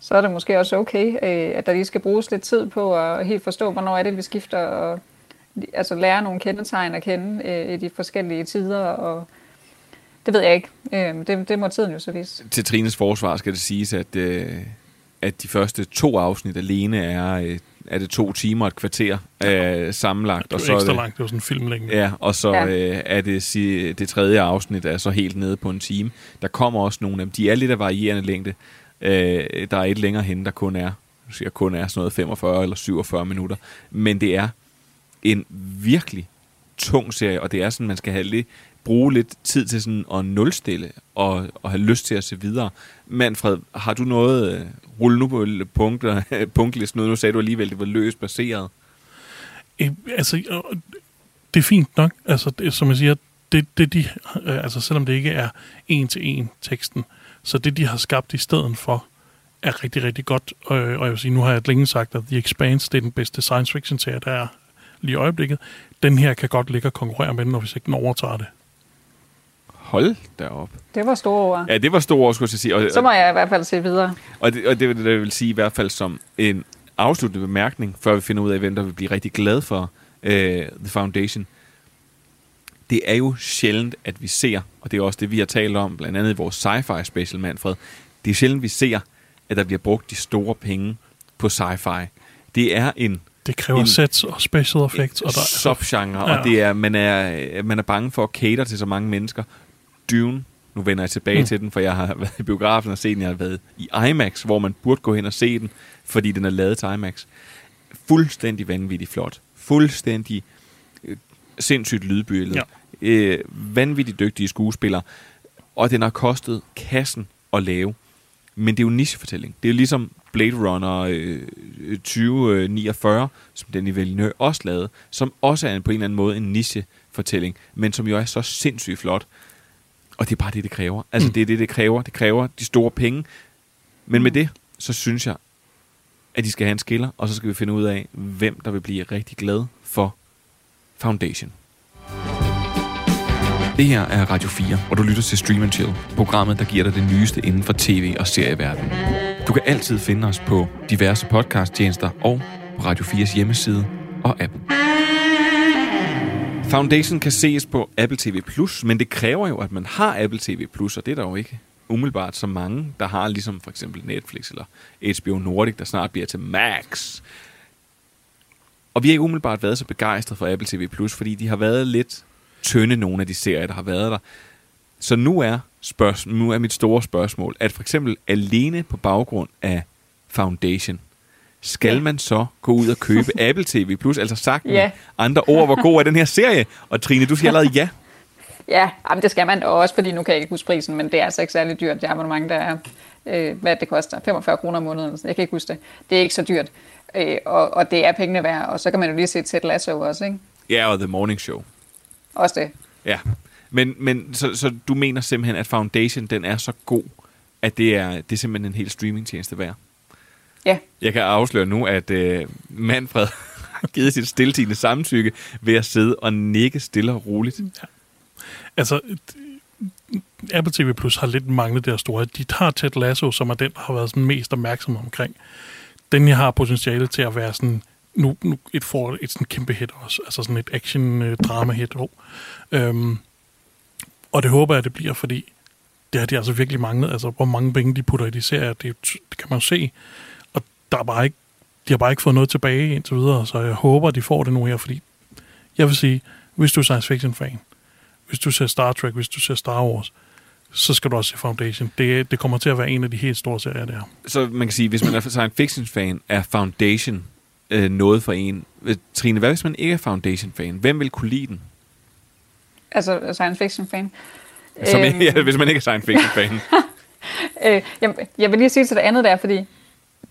så er det måske også okay, øh, at der lige skal bruges lidt tid på at helt forstå, hvornår er det, vi skifter, og altså lære nogle kendetegn at kende øh, i de forskellige tider, og det ved jeg ikke. Øh, det, det må tiden jo så vise. Til Trines forsvar skal det siges, at, øh, at de første to afsnit alene er, øh, er det to timer et kvarter øh, sammenlagt. Det og så er ekstra det, langt, det var sådan en filmlængde. Ja, og så Ja. ja. øh, er det, si- det tredje afsnit er så helt nede på en time. Der kommer også nogle af dem. De er lidt af varierende længde. Øh, der er et længere hen, der kun er, siger kun er sådan noget 45 eller 47 minutter. Men det er en virkelig tung serie, og det er sådan, man skal have lidt, bruge lidt tid til sådan at nulstille og, og have lyst til at se videre. Manfred, har du noget, øh, rulle nu på punkter, punktlisten ud? nu sagde du alligevel, det var løst baseret. Øh, altså, det er fint nok. Altså, det, som jeg siger, det, det de, øh, altså, selvom det ikke er en til en teksten, så det, de har skabt i stedet for, er rigtig, rigtig godt. Og, øh, og jeg vil sige, nu har jeg længe sagt, at The Expanse, det er den bedste science fiction serie, der er lige i øjeblikket. Den her kan godt ligge og konkurrere med den, når hvis ikke den overtager det. Hold da op. Det var store ord. Ja, det var store ord, skulle jeg sige. Og, Så må jeg i hvert fald se videre. Og det, og det, vil- det vil sige i hvert fald som en afsluttende bemærkning, før vi finder ud af, hvem der vil blive rigtig glad for øh, The Foundation. Det er jo sjældent, at vi ser, og det er også det, vi har talt om, blandt andet i vores sci-fi special, Manfred. Det er sjældent, vi ser, at der bliver brugt de store penge på sci-fi. Det er en Det kræver en, sets og special effects. Og der, subgenre, Ja. og det er, man, er, man er bange for at cater til så mange mennesker. Dune, nu vender jeg tilbage Mm. til den, for jeg har været i biografen og set den, jeg har været i IMAX, hvor man burde gå hen og se den, fordi den er lavet til IMAX. Fuldstændig vanvittigt flot. Fuldstændig øh, sindssygt lydbillede. Ja. Øh, vanvittigt dygtige skuespillere. Og den har kostet kassen at lave. Men det er jo en nichefortælling. Det er jo ligesom Blade Runner øh, 2049, som Denis Villeneuve også lavede, som også er på en eller anden måde en nichefortælling, men som jo er så sindssygt flot. Og det er bare det, det kræver. Altså, Mm. mm. det er det, det kræver. Det kræver de store penge. Men med det, så synes jeg, at de skal have en skiller, og så skal vi finde ud af, hvem der vil blive rigtig glad for Foundation. Det her er Radio 4, og du lytter til Stream and Chill, programmet, der giver dig det nyeste inden for tv- og serieverdenen. Du kan altid finde os på diverse podcasttjenester og på Radio 4's hjemmeside og app. Foundation kan ses på Apple TV+, men det kræver jo, at man har Apple TV+, og det er der jo ikke umiddelbart så mange, der har ligesom for eksempel Netflix eller HBO Nordic, der snart bliver til Max. Og vi har ikke umiddelbart været så begejstrede for Apple TV+, fordi de har været lidt tynde, nogle af de serier, der har været der. Så nu er, spørgsmål, nu er mit store spørgsmål, at for eksempel alene på baggrund af Foundation, skal ja. man så gå ud og købe Apple TV+, altså sagt med Ja. andre ord, hvor god er den her serie? Og Trine, du siger allerede ja. Ja, jamen, det skal man da også, fordi nu kan jeg ikke huske prisen, men det er altså ikke særlig dyrt. Det abonnement, der er, øh, hvad det koster, 45 kroner om måneden. Jeg kan ikke huske det. Det er ikke så dyrt, øh, og, og det er pengene værd. Og så kan man jo lige se Ted Lasso også, ikke? Ja, og The Morning Show. Også det. Ja. Men, men så, så du mener simpelthen, at Foundation, den er så god, at det er, det er simpelthen en hel streamingtjeneste værd? Ja. Jeg kan afsløre nu, at øh, Manfred har givet sit stiltigende samtykke ved at sidde og nikke stille og roligt. Ja. Altså, Apple TV Plus har lidt manglet det her store. De tager Ted Lasso, som er den, der har været sådan mest opmærksom omkring. Den jeg har potentiale til at være sådan nu, nu et, for, et sådan kæmpe hit også. Altså sådan et action-drama-hit. Oh. Øhm, og det håber jeg, det bliver, fordi det har de altså virkelig manglet. Altså, hvor mange penge de putter i de serier, det, det kan man jo se. Der er bare ikke, de har bare ikke fået noget tilbage indtil videre, så jeg håber, de får det nu her, fordi jeg vil sige, hvis du er science fiction fan, hvis du ser Star Trek, hvis du ser Star Wars, så skal du også se Foundation. Det, det kommer til at være en af de helt store serier der. Så man kan sige, hvis man er science fiction fan, er Foundation øh, noget for en. Øh, Trine, hvad hvis man ikke er Foundation fan? Hvem vil kunne lide den? Altså science fiction fan. Som, øhm. ja, hvis man ikke er science fiction fan. øh, jeg, jeg vil lige sige til det andet der, fordi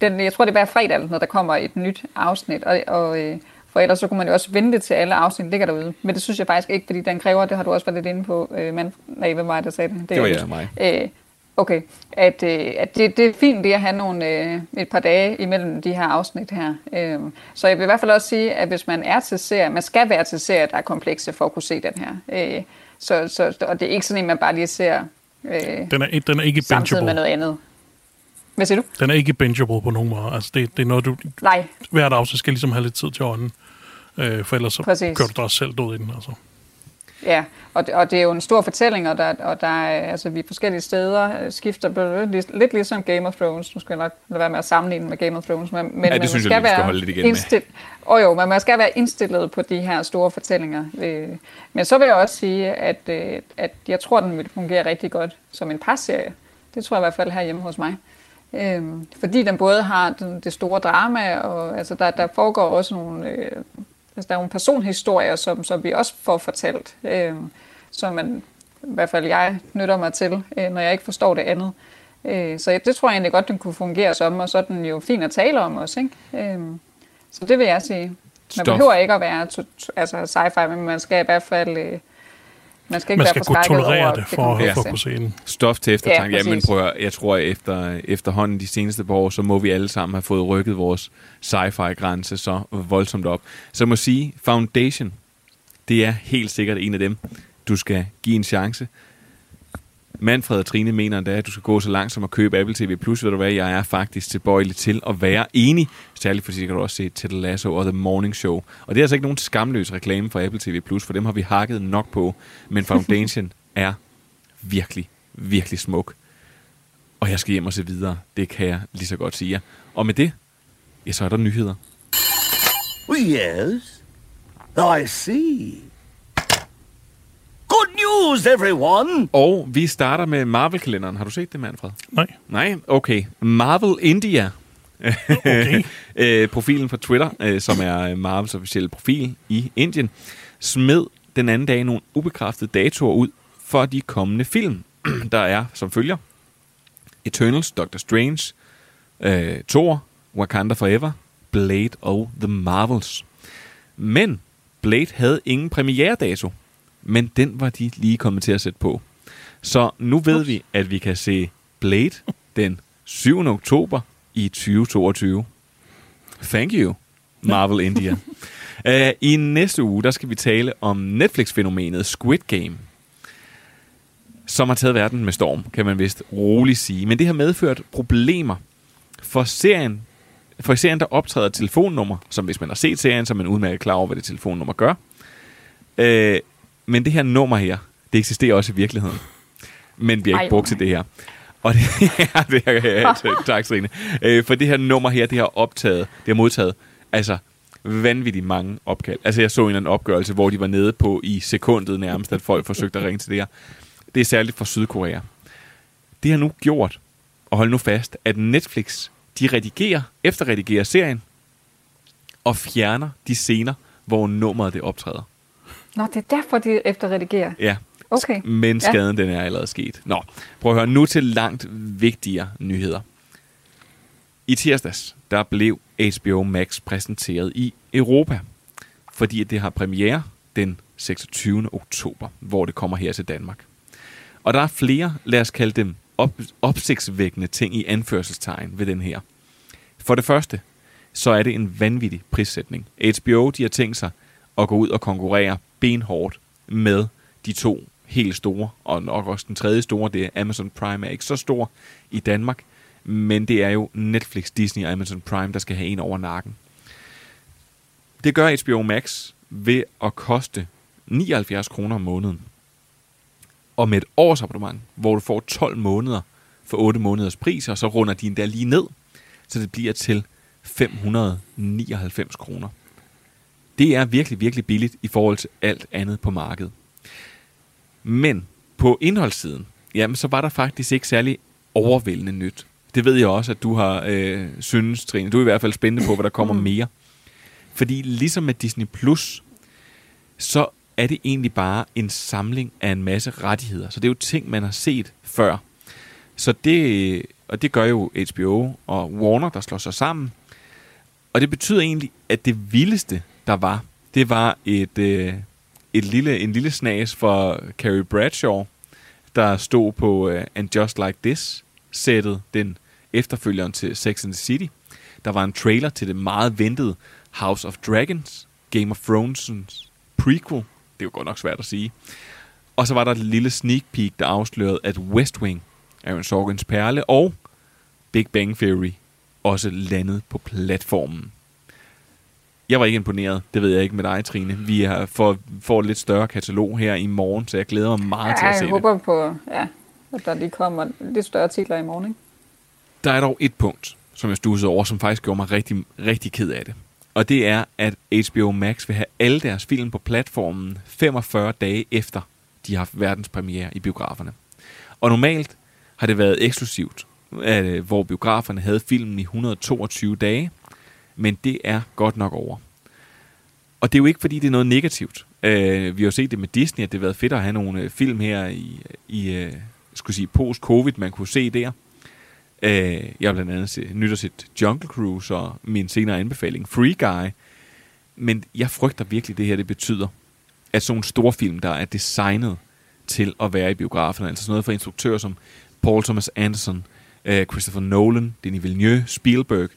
den, jeg tror, det er hver fredag, når der kommer et nyt afsnit, og, og øh, for ellers så kunne man jo også vente til alle afsnit ligger derude. Men det synes jeg faktisk ikke, fordi den kræver, det har du også været lidt inde på, øh, man, nej, hvem var det, der sagde det? Det, det var jeg, mig. Øh, okay, at, øh, at det, det er fint det at have nogle, øh, et par dage imellem de her afsnit her. Øh, så jeg vil i hvert fald også sige, at hvis man er til serie, man skal være til serie, der er komplekse for at kunne se den her. Øh, så, så, og det er ikke sådan en, man bare lige ser øh, den er, den er ikke samtidig med noget andet. Hvad siger du? Den er ikke bingeable på nogen måde. Altså det, det er noget, du... Nej. Hvert afsnit skal ligesom have lidt tid til ånden. Øh, for ellers så Præcis. kører du dig også selv død i den. Altså. Ja, og det, og det er jo en stor fortælling, og der, og der er, altså, vi er forskellige steder, øh, skifter lidt, lidt ligesom Game of Thrones. Nu skal jeg nok lade være med at sammenligne med Game of Thrones. Men, men ja, det synes jeg, vi skal holde lidt igen indstil- med. Og jo, men man skal være indstillet på de her store fortællinger. Øh, men så vil jeg også sige, at, øh, at jeg tror, den vil fungere rigtig godt som en parserie. Det tror jeg i hvert fald herhjemme hos mig. Øhm, fordi den både har den, det store drama, og altså, der, der foregår også nogle øh, Altså, der er nogle personhistorier, som, som vi også får fortalt, øh, som man, i hvert fald jeg nytter mig til, øh, når jeg ikke forstår det andet. Øh, så det tror jeg egentlig godt, den kunne fungere som, og så er den jo fin at tale om også. Ikke? Øh, så det vil jeg sige. Man Stof. behøver ikke at være to, altså sci-fi, men man skal i hvert fald... Øh, man skal ikke man skal være kunne tolerere over, det for, det for at se den. Stof til eftertanke. Ja, Jamen prøv at, jeg tror, at efter, efterhånden de seneste par år, så må vi alle sammen have fået rykket vores sci-fi-grænse så voldsomt op. Så jeg må sige, Foundation, det er helt sikkert en af dem, du skal give en chance. Manfred og Trine mener endda, at du skal gå så langt som at købe Apple TV+. Plus, ved du hvad, jeg er faktisk tilbøjelig til at være enig. Særligt fordi kan du også se Ted Lasso og The Morning Show. Og det er altså ikke nogen skamløs reklame for Apple TV+, Plus, for dem har vi hakket nok på. Men Foundation er virkelig, virkelig smuk. Og jeg skal hjem og se videre. Det kan jeg lige så godt sige. Og med det, ja, så er der nyheder. Yes, I see. News, everyone! Og vi starter med Marvel-kalenderen. Har du set det, Manfred? Nej. Nej? Okay. Marvel India. Okay. øh, profilen fra Twitter, øh, som er Marvels officielle profil i Indien, smed den anden dag nogle ubekræftede datoer ud for de kommende film. Der er som følger Eternals, Doctor Strange, øh, Thor, Wakanda Forever, Blade og The Marvels. Men Blade havde ingen premieredato men den var de lige kommet til at sætte på. Så nu ved vi, at vi kan se Blade den 7. oktober i 2022. Thank you, Marvel India. Uh, I næste uge, der skal vi tale om Netflix-fænomenet Squid Game, som har taget verden med storm, kan man vist roligt sige. Men det har medført problemer for serien, for serien, der optræder telefonnummer, som hvis man har set serien, så er man udmærket klar over, hvad det telefonnummer gør. Uh, men det her nummer her, det eksisterer også i virkeligheden. Men bliver ikke brugt til det her. Og det, ja, det er, ja, tak, Trine. Øh, for det her nummer her, det har optaget, det har modtaget, altså vanvittigt mange opkald. Altså jeg så en eller anden opgørelse, hvor de var nede på i sekundet nærmest, at folk forsøgte at ringe til det her. Det er særligt fra Sydkorea. Det har nu gjort, og hold nu fast, at Netflix, de redigerer, efterredigerer serien, og fjerner de scener, hvor nummeret det optræder. Nå, det er derfor, de efterredigerer? Ja. Okay. Men skaden, ja. den er allerede sket. Nå, prøv at høre nu til langt vigtigere nyheder. I tirsdags, der blev HBO Max præsenteret i Europa, fordi det har premiere den 26. oktober, hvor det kommer her til Danmark. Og der er flere, lad os kalde dem op, opsigtsvækkende ting i anførselstegn ved den her. For det første, så er det en vanvittig prissætning. HBO, de har tænkt sig at gå ud og konkurrere benhårdt med de to helt store, og nok også den tredje store, det er Amazon Prime, er ikke så stor i Danmark, men det er jo Netflix, Disney og Amazon Prime, der skal have en over nakken. Det gør HBO Max ved at koste 79 kroner om måneden. Og med et års abonnement, hvor du får 12 måneder for 8 måneders pris, og så runder de endda lige ned, så det bliver til 599 kroner. Det er virkelig, virkelig billigt i forhold til alt andet på markedet. Men på indholdssiden, jamen så var der faktisk ikke særlig overvældende nyt. Det ved jeg også, at du har øh, synes, Trine. Du er i hvert fald spændende på, hvad der kommer mere. Fordi ligesom med Disney+, Plus, så er det egentlig bare en samling af en masse rettigheder. Så det er jo ting, man har set før. Så det, og det gør jo HBO og Warner, der slår sig sammen. Og det betyder egentlig, at det vildeste, der var, det var et, øh, et lille, en lille snas for Carrie Bradshaw, der stod på øh, And Just Like This sættet, den efterfølgeren til Sex and the City. Der var en trailer til det meget ventede House of Dragons, Game of Thrones prequel. Det er jo godt nok svært at sige. Og så var der et lille sneak peek, der afslørede, at West Wing, Aaron Sorkins perle, og Big Bang Theory også landet på platformen. Jeg var ikke imponeret, det ved jeg ikke med dig, Trine. Vi har får, får et lidt større katalog her i morgen, så jeg glæder mig meget ja, til at se jeg håber på, ja, at der lige kommer lidt større titler i morgen. Ikke? Der er dog et punkt, som jeg stussede over, som faktisk gjorde mig rigtig, rigtig ked af det. Og det er, at HBO Max vil have alle deres film på platformen 45 dage efter, de har haft verdenspremiere i biograferne. Og normalt har det været eksklusivt, at, øh, hvor biograferne havde filmen i 122 dage, men det er godt nok over. Og det er jo ikke, fordi det er noget negativt. Uh, vi har jo set det med Disney, at det har været fedt at have nogle uh, film her i, i uh, skulle sige, post-covid, man kunne se der. Uh, jeg har blandt andet se, nyt at set Jungle Cruise og min senere anbefaling, Free Guy. Men jeg frygter virkelig, det her det betyder, at sådan en stor film, der er designet til at være i biograferne, altså sådan noget for instruktører som Paul Thomas Anderson, uh, Christopher Nolan, Denis Villeneuve, Spielberg.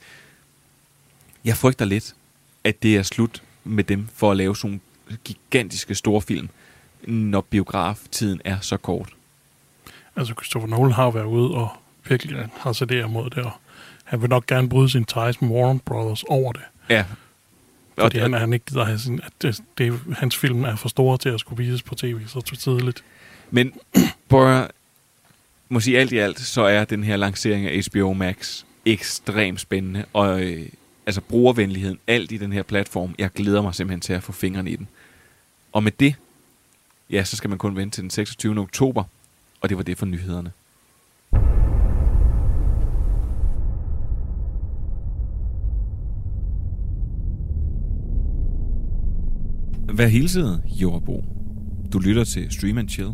Jeg frygter lidt, at det er slut med dem for at lave sådan gigantiske store film, når biograftiden er så kort. Altså, Christopher Nolan har været ude og virkelig har sat det mod det, og han vil nok gerne bryde sin ties med Warner Brothers over det. Ja. Fordi og han, han ikke gider have sin, at det, det, hans film er for store til at skulle vises på tv så tidligt. Men, Bora, må sige alt i alt, så er den her lancering af HBO Max ekstremt spændende, og øh, altså brugervenligheden, alt i den her platform, jeg glæder mig simpelthen til at få fingrene i den. Og med det, ja, så skal man kun vente til den 26. oktober, og det var det for nyhederne. Vær hilset, Jordbo. Du lytter til Stream and Chill.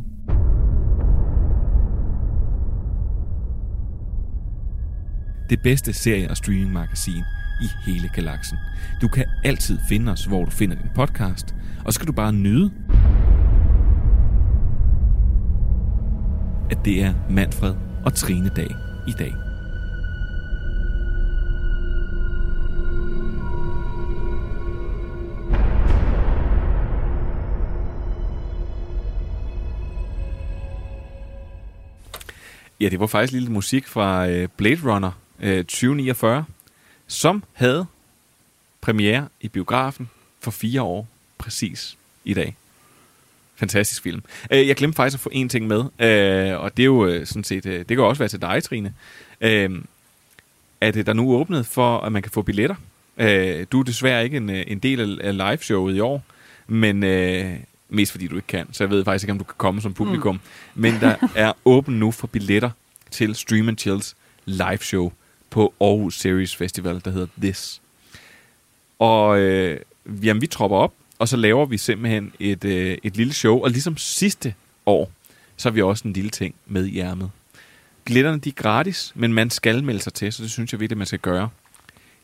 Det bedste serie- og streamingmagasin i hele galaksen. Du kan altid finde os, hvor du finder din podcast, og så skal du bare nyde, at det er Manfred og Trine dag i dag. Ja, det var faktisk lidt musik fra øh, Blade Runner øh, 2049, som havde premiere i biografen for fire år præcis i dag. Fantastisk film. Øh, jeg glemte faktisk at få en ting med, øh, og det er jo øh, sådan set, det kan også være til dig, Trine, at der nu åbnet for, at man kan få billetter. Du er desværre ikke en, en del af liveshowet i år, men mest fordi du ikke kan, så jeg ved faktisk ikke, om du kan komme som publikum. Mm. Men der er åben nu for billetter til Stream Chills live show på Aarhus Series Festival, der hedder This. Og øh, jamen, vi tropper op, og så laver vi simpelthen et, øh, et lille show, og ligesom sidste år, så har vi også en lille ting med i ærmet. Glitterne de er gratis, men man skal melde sig til, så det synes jeg virkelig, man skal gøre.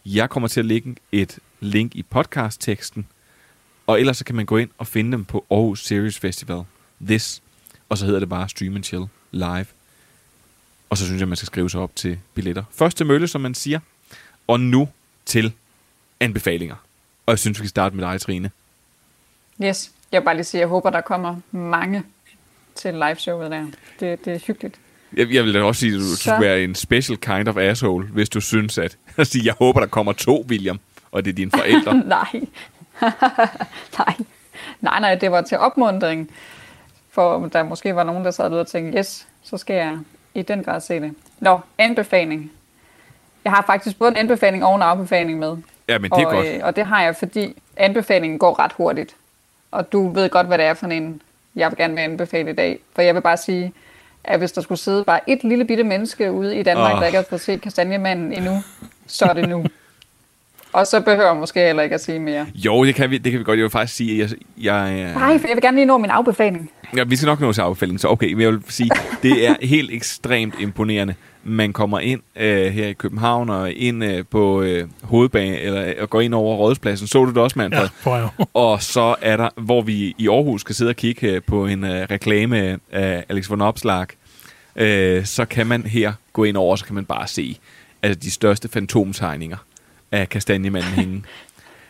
Jeg kommer til at lægge et link i podcast-teksten, og ellers så kan man gå ind og finde dem på Aarhus Series Festival, This, og så hedder det bare Stream and Chill Live. Og så synes jeg, man skal skrive sig op til billetter. Første mølle, som man siger. Og nu til anbefalinger. Og jeg synes, vi skal starte med dig, Trine. Yes. Jeg vil bare lige sige, at jeg håber, der kommer mange til liveshowet der. Det, det er hyggeligt. Jeg, jeg vil da også sige, at du Så- skulle være en special kind of asshole, hvis du synes, at... sige, jeg håber, der kommer to, William, og det er dine forældre. nej. nej. Nej, nej, det var til opmundring. For der måske var nogen, der sad derude og tænkte, yes, så skal jeg i den grad se det. Nå, anbefaling. Jeg har faktisk både en anbefaling og en afbefaling med. Ja, men det er og, godt. Øh, og det har jeg, fordi anbefalingen går ret hurtigt. Og du ved godt, hvad det er for en, jeg vil gerne vil anbefale i dag. For jeg vil bare sige, at hvis der skulle sidde bare et lille bitte menneske ude i Danmark, oh. der ikke har fået set Kastanjemanden endnu, så er det nu. Og så behøver jeg måske heller ikke at sige mere. Jo, det kan vi, det kan vi godt. Jeg vil faktisk sige, at jeg, jeg, øh, Nej, for jeg vil gerne lige nå min afbefaling. Ja, vi skal nok nå til afbefaling, så okay, men jeg vil sige, det er helt ekstremt imponerende. Man kommer ind øh, her i København og ind øh, på øh, hovedbanen, eller og går ind over Rådhuspladsen. Så du det også, Manfred? Ja, jeg. Og så er der, hvor vi i Aarhus skal sidde og kigge øh, på en øh, reklame af Alex von Opslag, øh, så kan man her gå ind over, så kan man bare se altså, de største fantomtegninger af kastanjemanden hænge.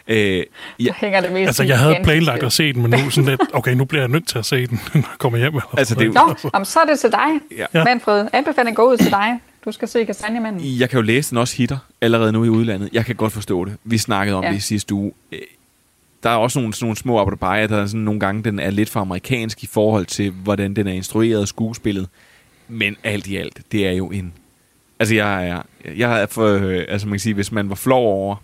Øh, ja, hænger det mest Altså, jeg havde planlagt at se den, men nu sådan lidt, okay, nu bliver jeg nødt til at se den, når jeg kommer hjem. Eller Altså, det er jo- Nå, jamen, så er det til dig, Ja. Manfred. Anbefaling går ud til dig. Du skal se Kastanjemanden. Jeg kan jo læse, den også hitter allerede nu i udlandet. Jeg kan godt forstå det. Vi snakkede om Ja. det i sidste uge. Øh, Der er også nogle, sådan nogle små appetit der er sådan nogle gange, den er lidt for amerikansk i forhold til, hvordan den er instrueret og skuespillet. Men alt i alt, det er jo en... Altså, jeg er... Jeg er for, øh, altså, man kan sige, hvis man var flov over...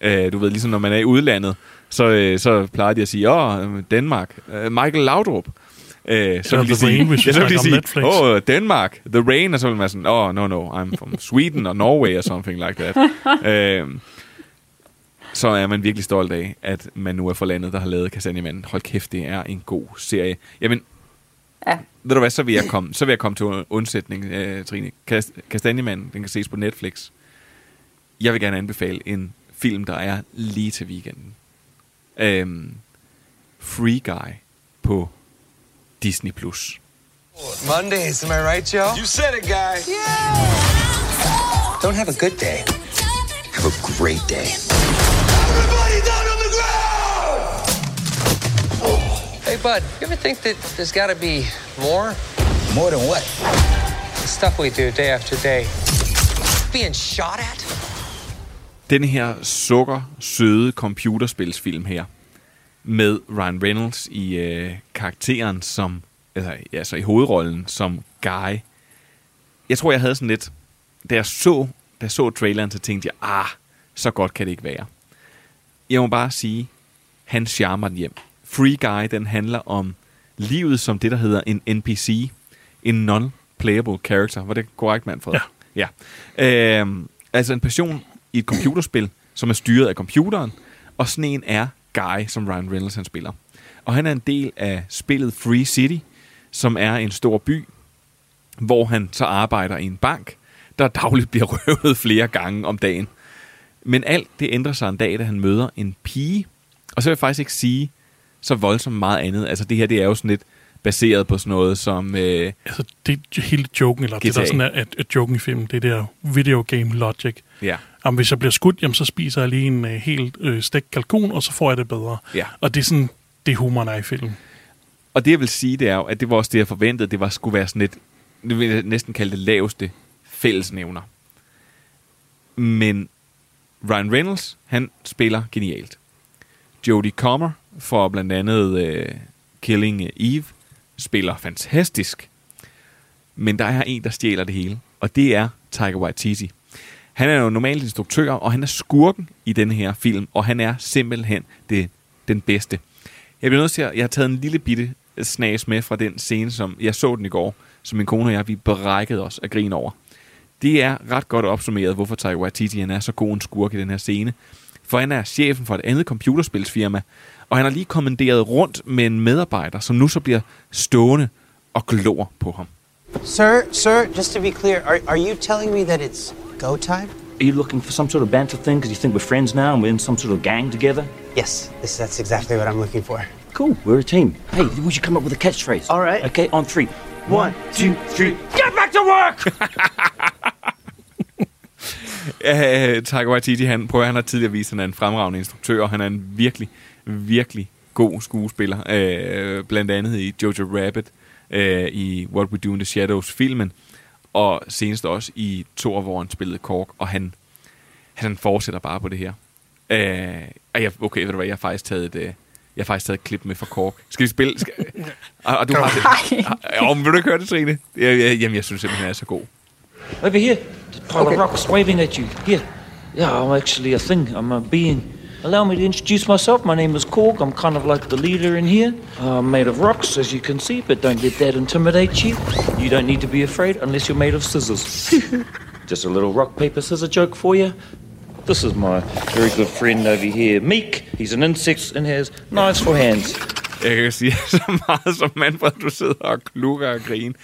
Øh, du ved, ligesom når man er i udlandet, så, øh, så plejer de at sige, åh, øh, Danmark, øh, Michael Laudrup. Øh, så vil de The sige, Rain, ja, så vil de sige, Netflix. åh, Denmark, The Rain, og så vil man sådan, oh, no, no, I'm from Sweden or Norway or something like that. øhm, så er man virkelig stolt af, at man nu er for landet, der har lavet Kastanjemanden. Hold kæft, det er en god serie. Jamen, Ja. ved du hvad, så vil jeg komme, så vil jeg komme til undsætning, øh, Trine. Kast, Kastanjemanden, den kan ses på Netflix. Jeg vil gerne anbefale en film, der er lige til weekenden. Øhm, Free Guy på Disney+. Plus. Mondays, am I right, Joe? You said it, guy. Don't have a good day. Have a great day. Bud, you ever think that there's got to be more? More than what? The stuff we do day after day. Being shot at? Den her sukker søde computerspilsfilm her med Ryan Reynolds i øh, karakteren som eller, altså i hovedrollen som Guy. Jeg tror jeg havde sådan lidt da jeg så da jeg så traileren så tænkte jeg ah så godt kan det ikke være. Jeg må bare sige han charmer den hjem. Free Guy den handler om livet som det der hedder en NPC, en non-playable character. Var det korrekt, Manfred? Ja. ja. Øhm, altså en person i et computerspil, som er styret af computeren, og sådan en er Guy, som Ryan Reynolds han spiller. Og han er en del af spillet Free City, som er en stor by, hvor han så arbejder i en bank, der dagligt bliver røvet flere gange om dagen. Men alt det ændrer sig en dag, da han møder en pige. Og så vil jeg faktisk ikke sige så voldsomt meget andet. Altså det her, det er jo sådan lidt baseret på sådan noget som... Øh, altså det hele joken, eller det GTA. der sådan er, at, at joken i filmen, det er der video game logic. Ja. Jamen, hvis jeg bliver skudt, jamen, så spiser jeg lige en uh, helt øh, stegt kalkun, og så får jeg det bedre. Ja. Og det er sådan, det humoren er i filmen. Og det jeg vil sige, det er jo, at det var også det, jeg forventede. Det var skulle være sådan lidt, nu vil jeg næsten kalde det laveste fællesnævner. Men Ryan Reynolds, han spiller genialt. Jodie Comer for blandt andet øh, Killing Eve spiller fantastisk. Men der er en, der stjæler det hele, og det er Tiger Waititi. Han er jo normalt instruktør, og han er skurken i den her film, og han er simpelthen det, den bedste. Jeg bliver nødt til at, jeg har taget en lille bitte snas med fra den scene, som jeg så den i går, som min kone og jeg, vi brækkede os af grin over. Det er ret godt opsummeret, hvorfor Taika Waititi han er så god en skurk i den her scene. For han er chefen for et andet computerspilsfirma, og han har lige kommanderet rundt med en medarbejder, som nu så bliver stående og glor på ham. Sir, sir, just to be clear, are, are you telling me that it's go time? Are you looking for some sort of banter thing because you think we're friends now and we're in some sort of gang together? Yes, this, that's exactly what I'm looking for. Cool, we're a team. Hey, we should come up with a catchphrase. All right. Okay, on three. One, two, three. Get back to work! Ja, Taika Waititi, han, prøver, han har tidligere vist, at han er en fremragende instruktør, og han er en virkelig, virkelig god skuespiller. Øh, blandt andet i Jojo Rabbit, øh, i What We Do in the Shadows-filmen, og senest også i Thor, hvor han spillede Kork, og han, han fortsætter bare på det her. Øh, og jeg, okay, ved du hvad, jeg har faktisk taget et, øh, jeg har faktisk taget et klip med fra Kork. Skal vi spille? Skal, og, og du har det. Ja, men vil du ikke høre det, Trine? Jeg, jeg, jamen, jeg synes simpelthen, den er så god. Over here. Pile Okay. of rocks waving at you. Here. Yeah, I'm actually a thing. I'm a being. Allow me to introduce myself. My name is Korg. I'm kind of like the leader in here. I'm made of rocks, as you can see, but don't let that intimidate you. You don't need to be afraid unless you're made of scissors. Just a little rock, paper, scissor joke for you. This is my very good friend over here, Meek. He's an insect and has knives for hands. Jeg kan sige så meget som Manfred, du sidder og klukker og griner.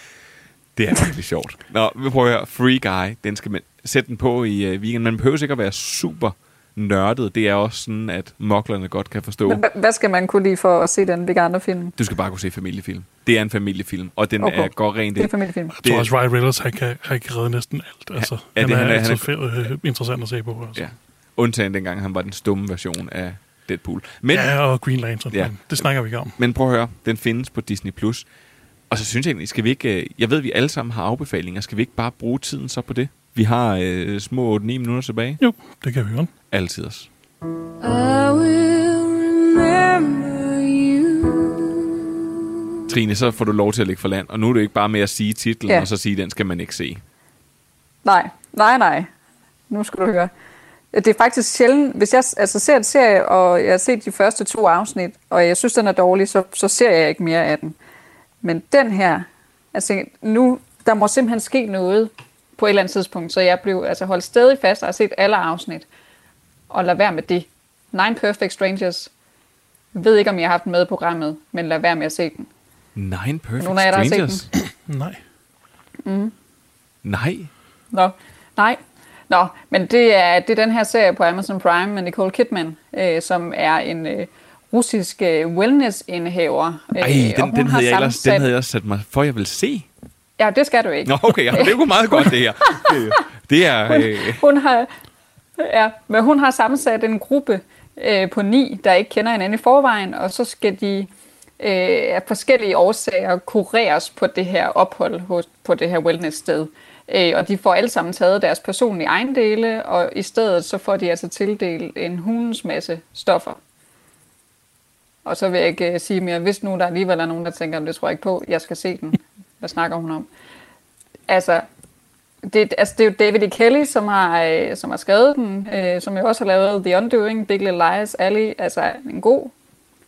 Det er virkelig sjovt. Nå, vi prøver at høre. Free Guy, den skal man sætte den på i uh, weekenden. Man behøver ikke at være super nørdet. Det er også sådan, at moklerne godt kan forstå. Men hva- Hvad skal man kunne lide for at se den, hvilke andre film? Du skal bare kunne se familiefilm. Det er en familiefilm, og den Okay. er går rent Det er ind. familiefilm. Jeg tror også, Ryan Reynolds, han kan, han kan redde næsten alt. Altså, ja, han, det- er, han er- altid han er- øh, interessant at se på. Altså. Ja. Undtagen dengang, han var den stumme version af Deadpool. Men, ja, og Green Lantern. Ja. Det snakker vi ikke om. Men prøv at høre, den findes på Disney+. Plus. Og så synes jeg egentlig, skal vi ikke... øh, Jeg ved, vi alle sammen har afbefalinger. Skal vi ikke bare bruge tiden så på det? Vi har øh, små 8-9 minutter tilbage. Jo, det kan vi godt. Altid os. I will remember you. Trine, så får du lov til at lægge for land. Og nu er det ikke bare med at sige titlen, Ja. og så sige, den skal man ikke se. Nej, nej, nej. Nu skal du høre. Det er faktisk sjældent, hvis jeg altså, ser en serie, og jeg har set de første to afsnit, og jeg synes, den er dårlig, så, så ser jeg ikke mere af den. Men den her, altså nu, der må simpelthen ske noget på et eller andet tidspunkt, så jeg blev altså holdt stadig fast og har set alle afsnit. Og lad være med det. Nine Perfect Strangers. Jeg ved ikke, om jeg har haft den med i programmet, men lad være med at se den. Nine Perfect Nogle af jer, der har set Strangers? Nej. Mm. Nej. Nå, nej. Nå, men det er, det er den her serie på Amazon Prime med Nicole Kidman, øh, som er en øh, russisk øh, wellness-indehaver. Ej, og den, den, havde jeg ellers, den havde jeg sat mig for, jeg vil se. Ja, det skal du ikke. Nå, okay, ja, det er jo meget godt, det her. Det, er... Øh, Hun har, ja, men hun har sammensat en gruppe øh, på ni, der ikke kender hinanden i forvejen, og så skal de øh, af forskellige årsager kureres på det her ophold hos, på det her wellness-sted. Øh, og de får alle sammen taget deres personlige ejendele, og i stedet så får de altså tildelt en hundens masse stoffer. Og så vil jeg ikke øh, sige mere, hvis nu der alligevel er nogen, der tænker, det tror jeg ikke på, jeg skal se den. Hvad snakker hun om? Altså, det, altså, det er jo David E. Kelly, som har, øh, som har skrevet den, øh, som jo også har lavet The Undoing, Big Little Lies, Ali, altså en god,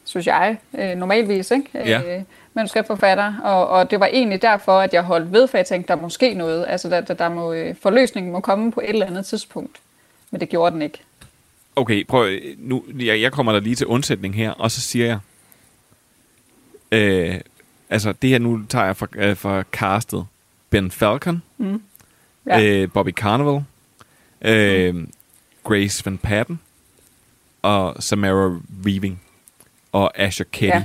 synes jeg, øh, normalvis, ikke? Ja. Øh, manuskriptforfatter, og, og det var egentlig derfor, at jeg holdt ved, for jeg tænkte, der er måske noget, altså der, der, der må, øh, forløsningen må komme på et eller andet tidspunkt, men det gjorde den ikke. okay, prøv nu. Jeg, jeg kommer der lige til undsætning her, og så siger jeg... Øh, altså, det her nu tager jeg fra, øh, fra castet. Ben Falcon, Mm. ja. Øh, Bobby Carnival, øh, Grace Van Patten og Samara Weaving og Asher Ketty. Ja.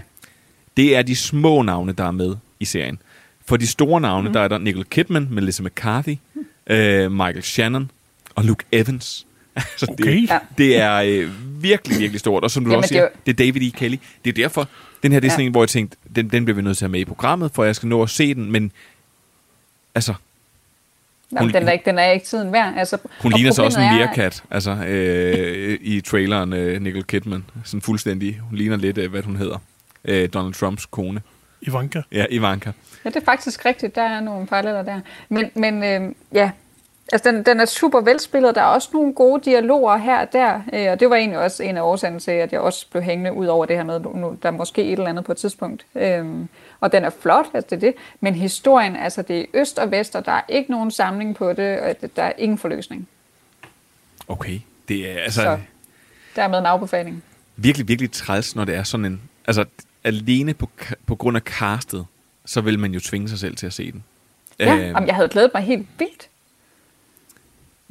Det er de små navne, der er med i serien. For de store navne, mm. der er der Nicole Kidman, Melissa McCarthy, øh, Michael Shannon og Luke Evans. altså, Okay. det, det er øh, virkelig, virkelig stort. Og som du Jamen, også det er siger, jo- det er David E. Kelly. Det er derfor, den her det er Ja. sådan en, hvor jeg tænkte, den, den bliver vi nødt til at have med i programmet, for jeg skal nå at se den, men altså, Jamen, den, er ikke, den er ikke tiden værd. Altså, hun ligner så også en er- meerkat, altså øh, i traileren øh, Nicole Kidman. Sådan fuldstændig, hun ligner lidt, øh, hvad hun hedder. Øh, Donald Trumps kone. Ivanka. Ja, Ivanka. Ja, det er faktisk rigtigt. Der er nogle paralleller der. Men, men øh, ja, altså den, den er super velspillet. Der er også nogle gode dialoger her og der. Øh, og det var egentlig også en af årsagerne til, at jeg også blev hængende ud over det her med, nu, der er måske et eller andet på et tidspunkt. Øh, og den er flot, altså det er det. Men historien, altså det er øst og vest, og der er ikke nogen samling på det, og der er ingen forløsning. Okay. Det er altså Så. Dermed en afbefaling. virkelig, virkelig træls, når det er sådan en... Altså, alene på, på grund af castet, så vil man jo tvinge sig selv til at se den. Ja, Øh, jamen, jeg havde glædet mig helt vildt.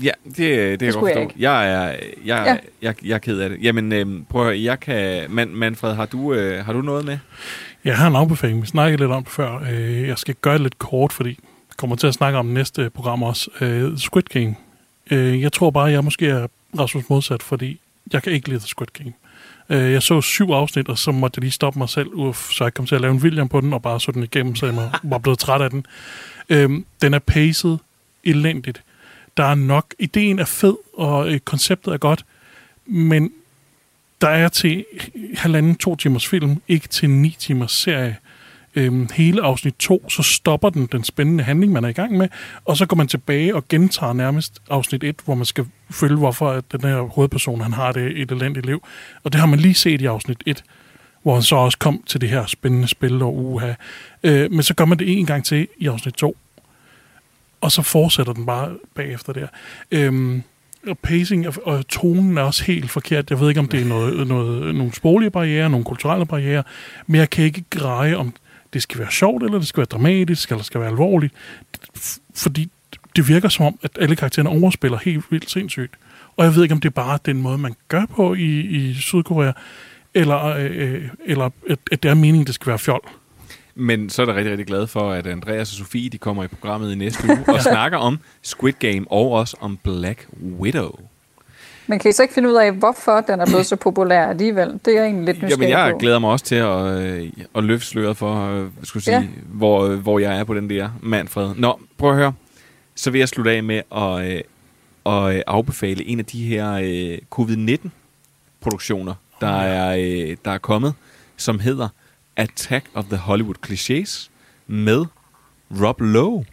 Ja, det, det, det jeg godt jeg forstå. Jeg, er, jeg, Ja. jeg, jeg, jeg er ked af det. Jamen, øhm, prøv at høre, jeg kan... Man, Manfred, har du, øh, har du noget med? Jeg har en afbefaling, vi snakkede lidt om det før. Øh, Jeg skal gøre det lidt kort, fordi jeg kommer til at snakke om næste program også. Øh, Squid Game Øh, jeg tror bare, jeg måske er Rasmus modsat, fordi jeg kan ikke lide The Squid Game. Øh, jeg så syv afsnit, og så måtte jeg lige stoppe mig selv, uff, så jeg kom til at lave en William på den, og bare så den igennem, så jeg var- var blevet træt af den. Øh, den er paced elendigt. Der er nok, ideen er fed, og øh, konceptet er godt, men der er til halvanden, to timers film, ikke til ni timers serie. Øhm, hele afsnit 2, så stopper den den spændende handling, man er i gang med, og så går man tilbage og gentager nærmest afsnit 1, hvor man skal følge, hvorfor at den her hovedperson han har det et elendigt liv. Og det har man lige set i afsnit 1, hvor han så også kom til det her spændende spil og uha. Øh, men så gør man det en gang til i afsnit 2, og så fortsætter den bare bagefter der. Øhm, og pacing og, og tonen er også helt forkert. Jeg ved ikke, om det er noget, noget, nogle sproglige barriere, nogle kulturelle barriere, men jeg kan ikke greje, om det skal være sjovt, eller det skal være dramatisk, eller det skal være alvorligt. Fordi det virker som om, at alle karaktererne overspiller helt vildt sindssygt. Og jeg ved ikke, om det er bare den måde, man gør på i, i Sydkorea, eller, øh, øh eller at, at det er meningen, det skal være fjol. Men så er jeg rigtig, rigtig glad for, at Andreas og Sofie de kommer i programmet i næste uge og snakker om Squid Game og også om Black Widow. Men kan I så ikke finde ud af, hvorfor den er blevet så populær alligevel? Det er egentlig lidt nysgerrig Jamen, jeg på. glæder mig også til at, øh, at løfte sløret for, øh, skulle sige, Ja. hvor, øh, hvor jeg er på den der Manfred. Nå, prøv at høre. Så vil jeg slutte af med at, øh, at øh, afbefale en af de her øh, covid-19-produktioner, der, er, øh, der er kommet, som hedder Attack of the Hollywood Clichés med Rob Lowe.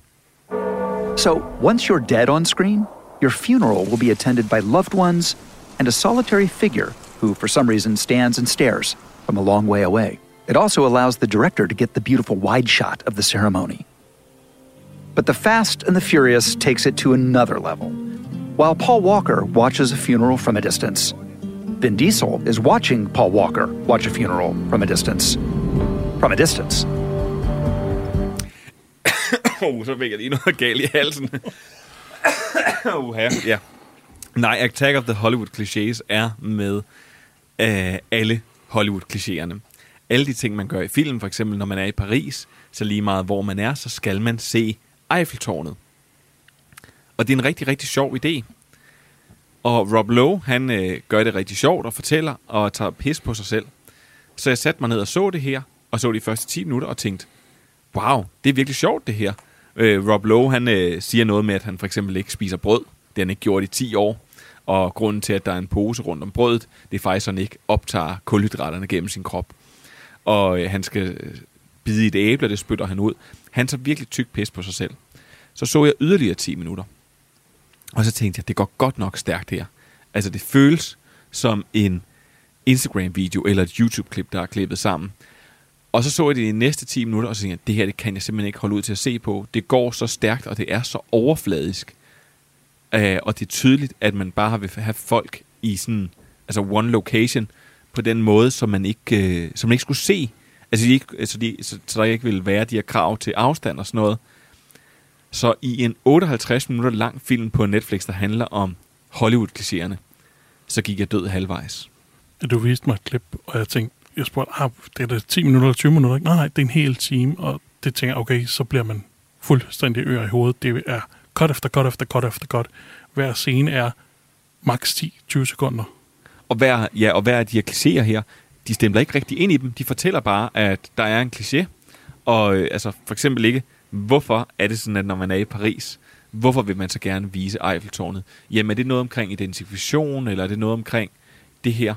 So, once you're dead on screen, your funeral will be attended by loved ones and a solitary figure who, for some reason, stands and stares from a long way away. It also allows the director to get the beautiful wide shot of the ceremony. But The Fast and the Furious takes it to another level. While Paul Walker watches a funeral from a distance, Vin Diesel is watching Paul Walker watch a funeral from a distance. From a distance. oh, så fik jeg lige noget galt i halsen. ja. ja. Nej, Attack of the Hollywood Clichés er med øh, alle Hollywood-klichéerne. Alle de ting, man gør i film, for eksempel når man er i Paris, så lige meget hvor man er, så skal man se Eiffeltårnet. Og det er en rigtig, rigtig sjov idé. Og Rob Lowe, han øh, gør det rigtig sjovt og fortæller og tager pis på sig selv. Så jeg satte mig ned og så det her, og så de første 10 minutter og tænkte, wow, det er virkelig sjovt det her. Øh, Rob Lowe, han øh, siger noget med, at han for eksempel ikke spiser brød. Det har han ikke gjort i 10 år. Og grunden til, at der er en pose rundt om brødet, det er faktisk, at han ikke optager kulhydraterne gennem sin krop. Og øh, han skal øh, bide i et æble, og det spytter han ud. Han tager virkelig tyk pis på sig selv. Så så jeg yderligere 10 minutter. Og så tænkte jeg, det går godt nok stærkt her. Altså det føles som en Instagram-video eller et YouTube-klip, der er klippet sammen. Og så så jeg det i de næste 10 minutter, og så tænkte jeg, det her det kan jeg simpelthen ikke holde ud til at se på. Det går så stærkt, og det er så overfladisk. Uh, og det er tydeligt, at man bare vil have folk i sådan, altså one location, på den måde, som man ikke, uh, som man ikke skulle se. Altså, de ikke, altså de, så, så der ikke vil være de her krav til afstand og sådan noget. Så i en 58 minutter lang film på Netflix, der handler om Hollywood-klichéerne, så gik jeg død halvvejs. Du viste mig et klip, og jeg tænkte, jeg spurgte, ah, det er da 10 minutter eller 20 minutter. Nej, nej, det er en hel time, og det tænker jeg, okay, så bliver man fuldstændig ør i hovedet. Det er cut efter cut efter cut efter cut. Hver scene er maks 10-20 sekunder. Og hver, ja, og hver af de her klichéer her, de stemmer ikke rigtig ind i dem. De fortæller bare, at der er en kliché. Og øh, altså for eksempel ikke, hvorfor er det sådan, at når man er i Paris, hvorfor vil man så gerne vise Eiffeltårnet? Jamen er det noget omkring identifikation, eller er det noget omkring det her?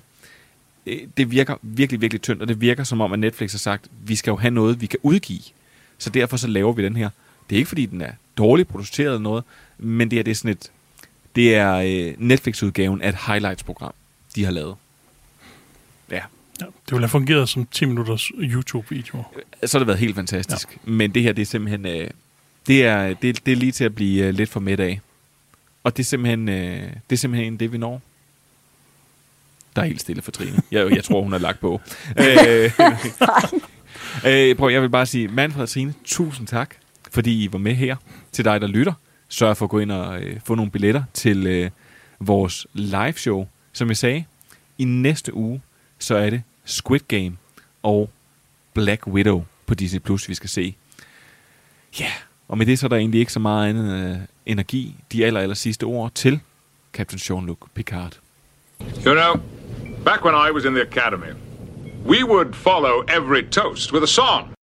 Øh, Det virker virkelig, virkelig tyndt, og det virker som om, at Netflix har sagt, vi skal jo have noget, vi kan udgive. Så derfor så laver vi den her. Det er ikke, fordi den er dårligt produceret eller noget, men det er, det er sådan et, det er øh, Netflix-udgaven af et highlights-program, de har lavet. Ja. Ja, det ville have fungeret som 10 minutters YouTube-video. Så har det været helt fantastisk. Ja. Men det her, det er simpelthen, øh, det, er, det, det er lige til at blive øh, lidt for midt af. Og det er simpelthen, øh, det er simpelthen det, vi når. Der er helt stille for Trine. Jeg, jeg tror, hun har lagt på. øh, øh, prøv, jeg vil bare sige, Manfred og Trine, tusind tak, fordi I var med her. Til dig, der lytter, sørg for at gå ind og øh, få nogle billetter til øh, vores live show. Som jeg sagde, i næste uge, så er det Squid Game og Black Widow på Disney Plus, vi skal se. Ja, Og med det så er der egentlig ikke så meget andet øh, energi, de aller, aller sidste ord til Captain Jean-Luc Picard. You know, back when I was in the academy, we would follow every toast with a song.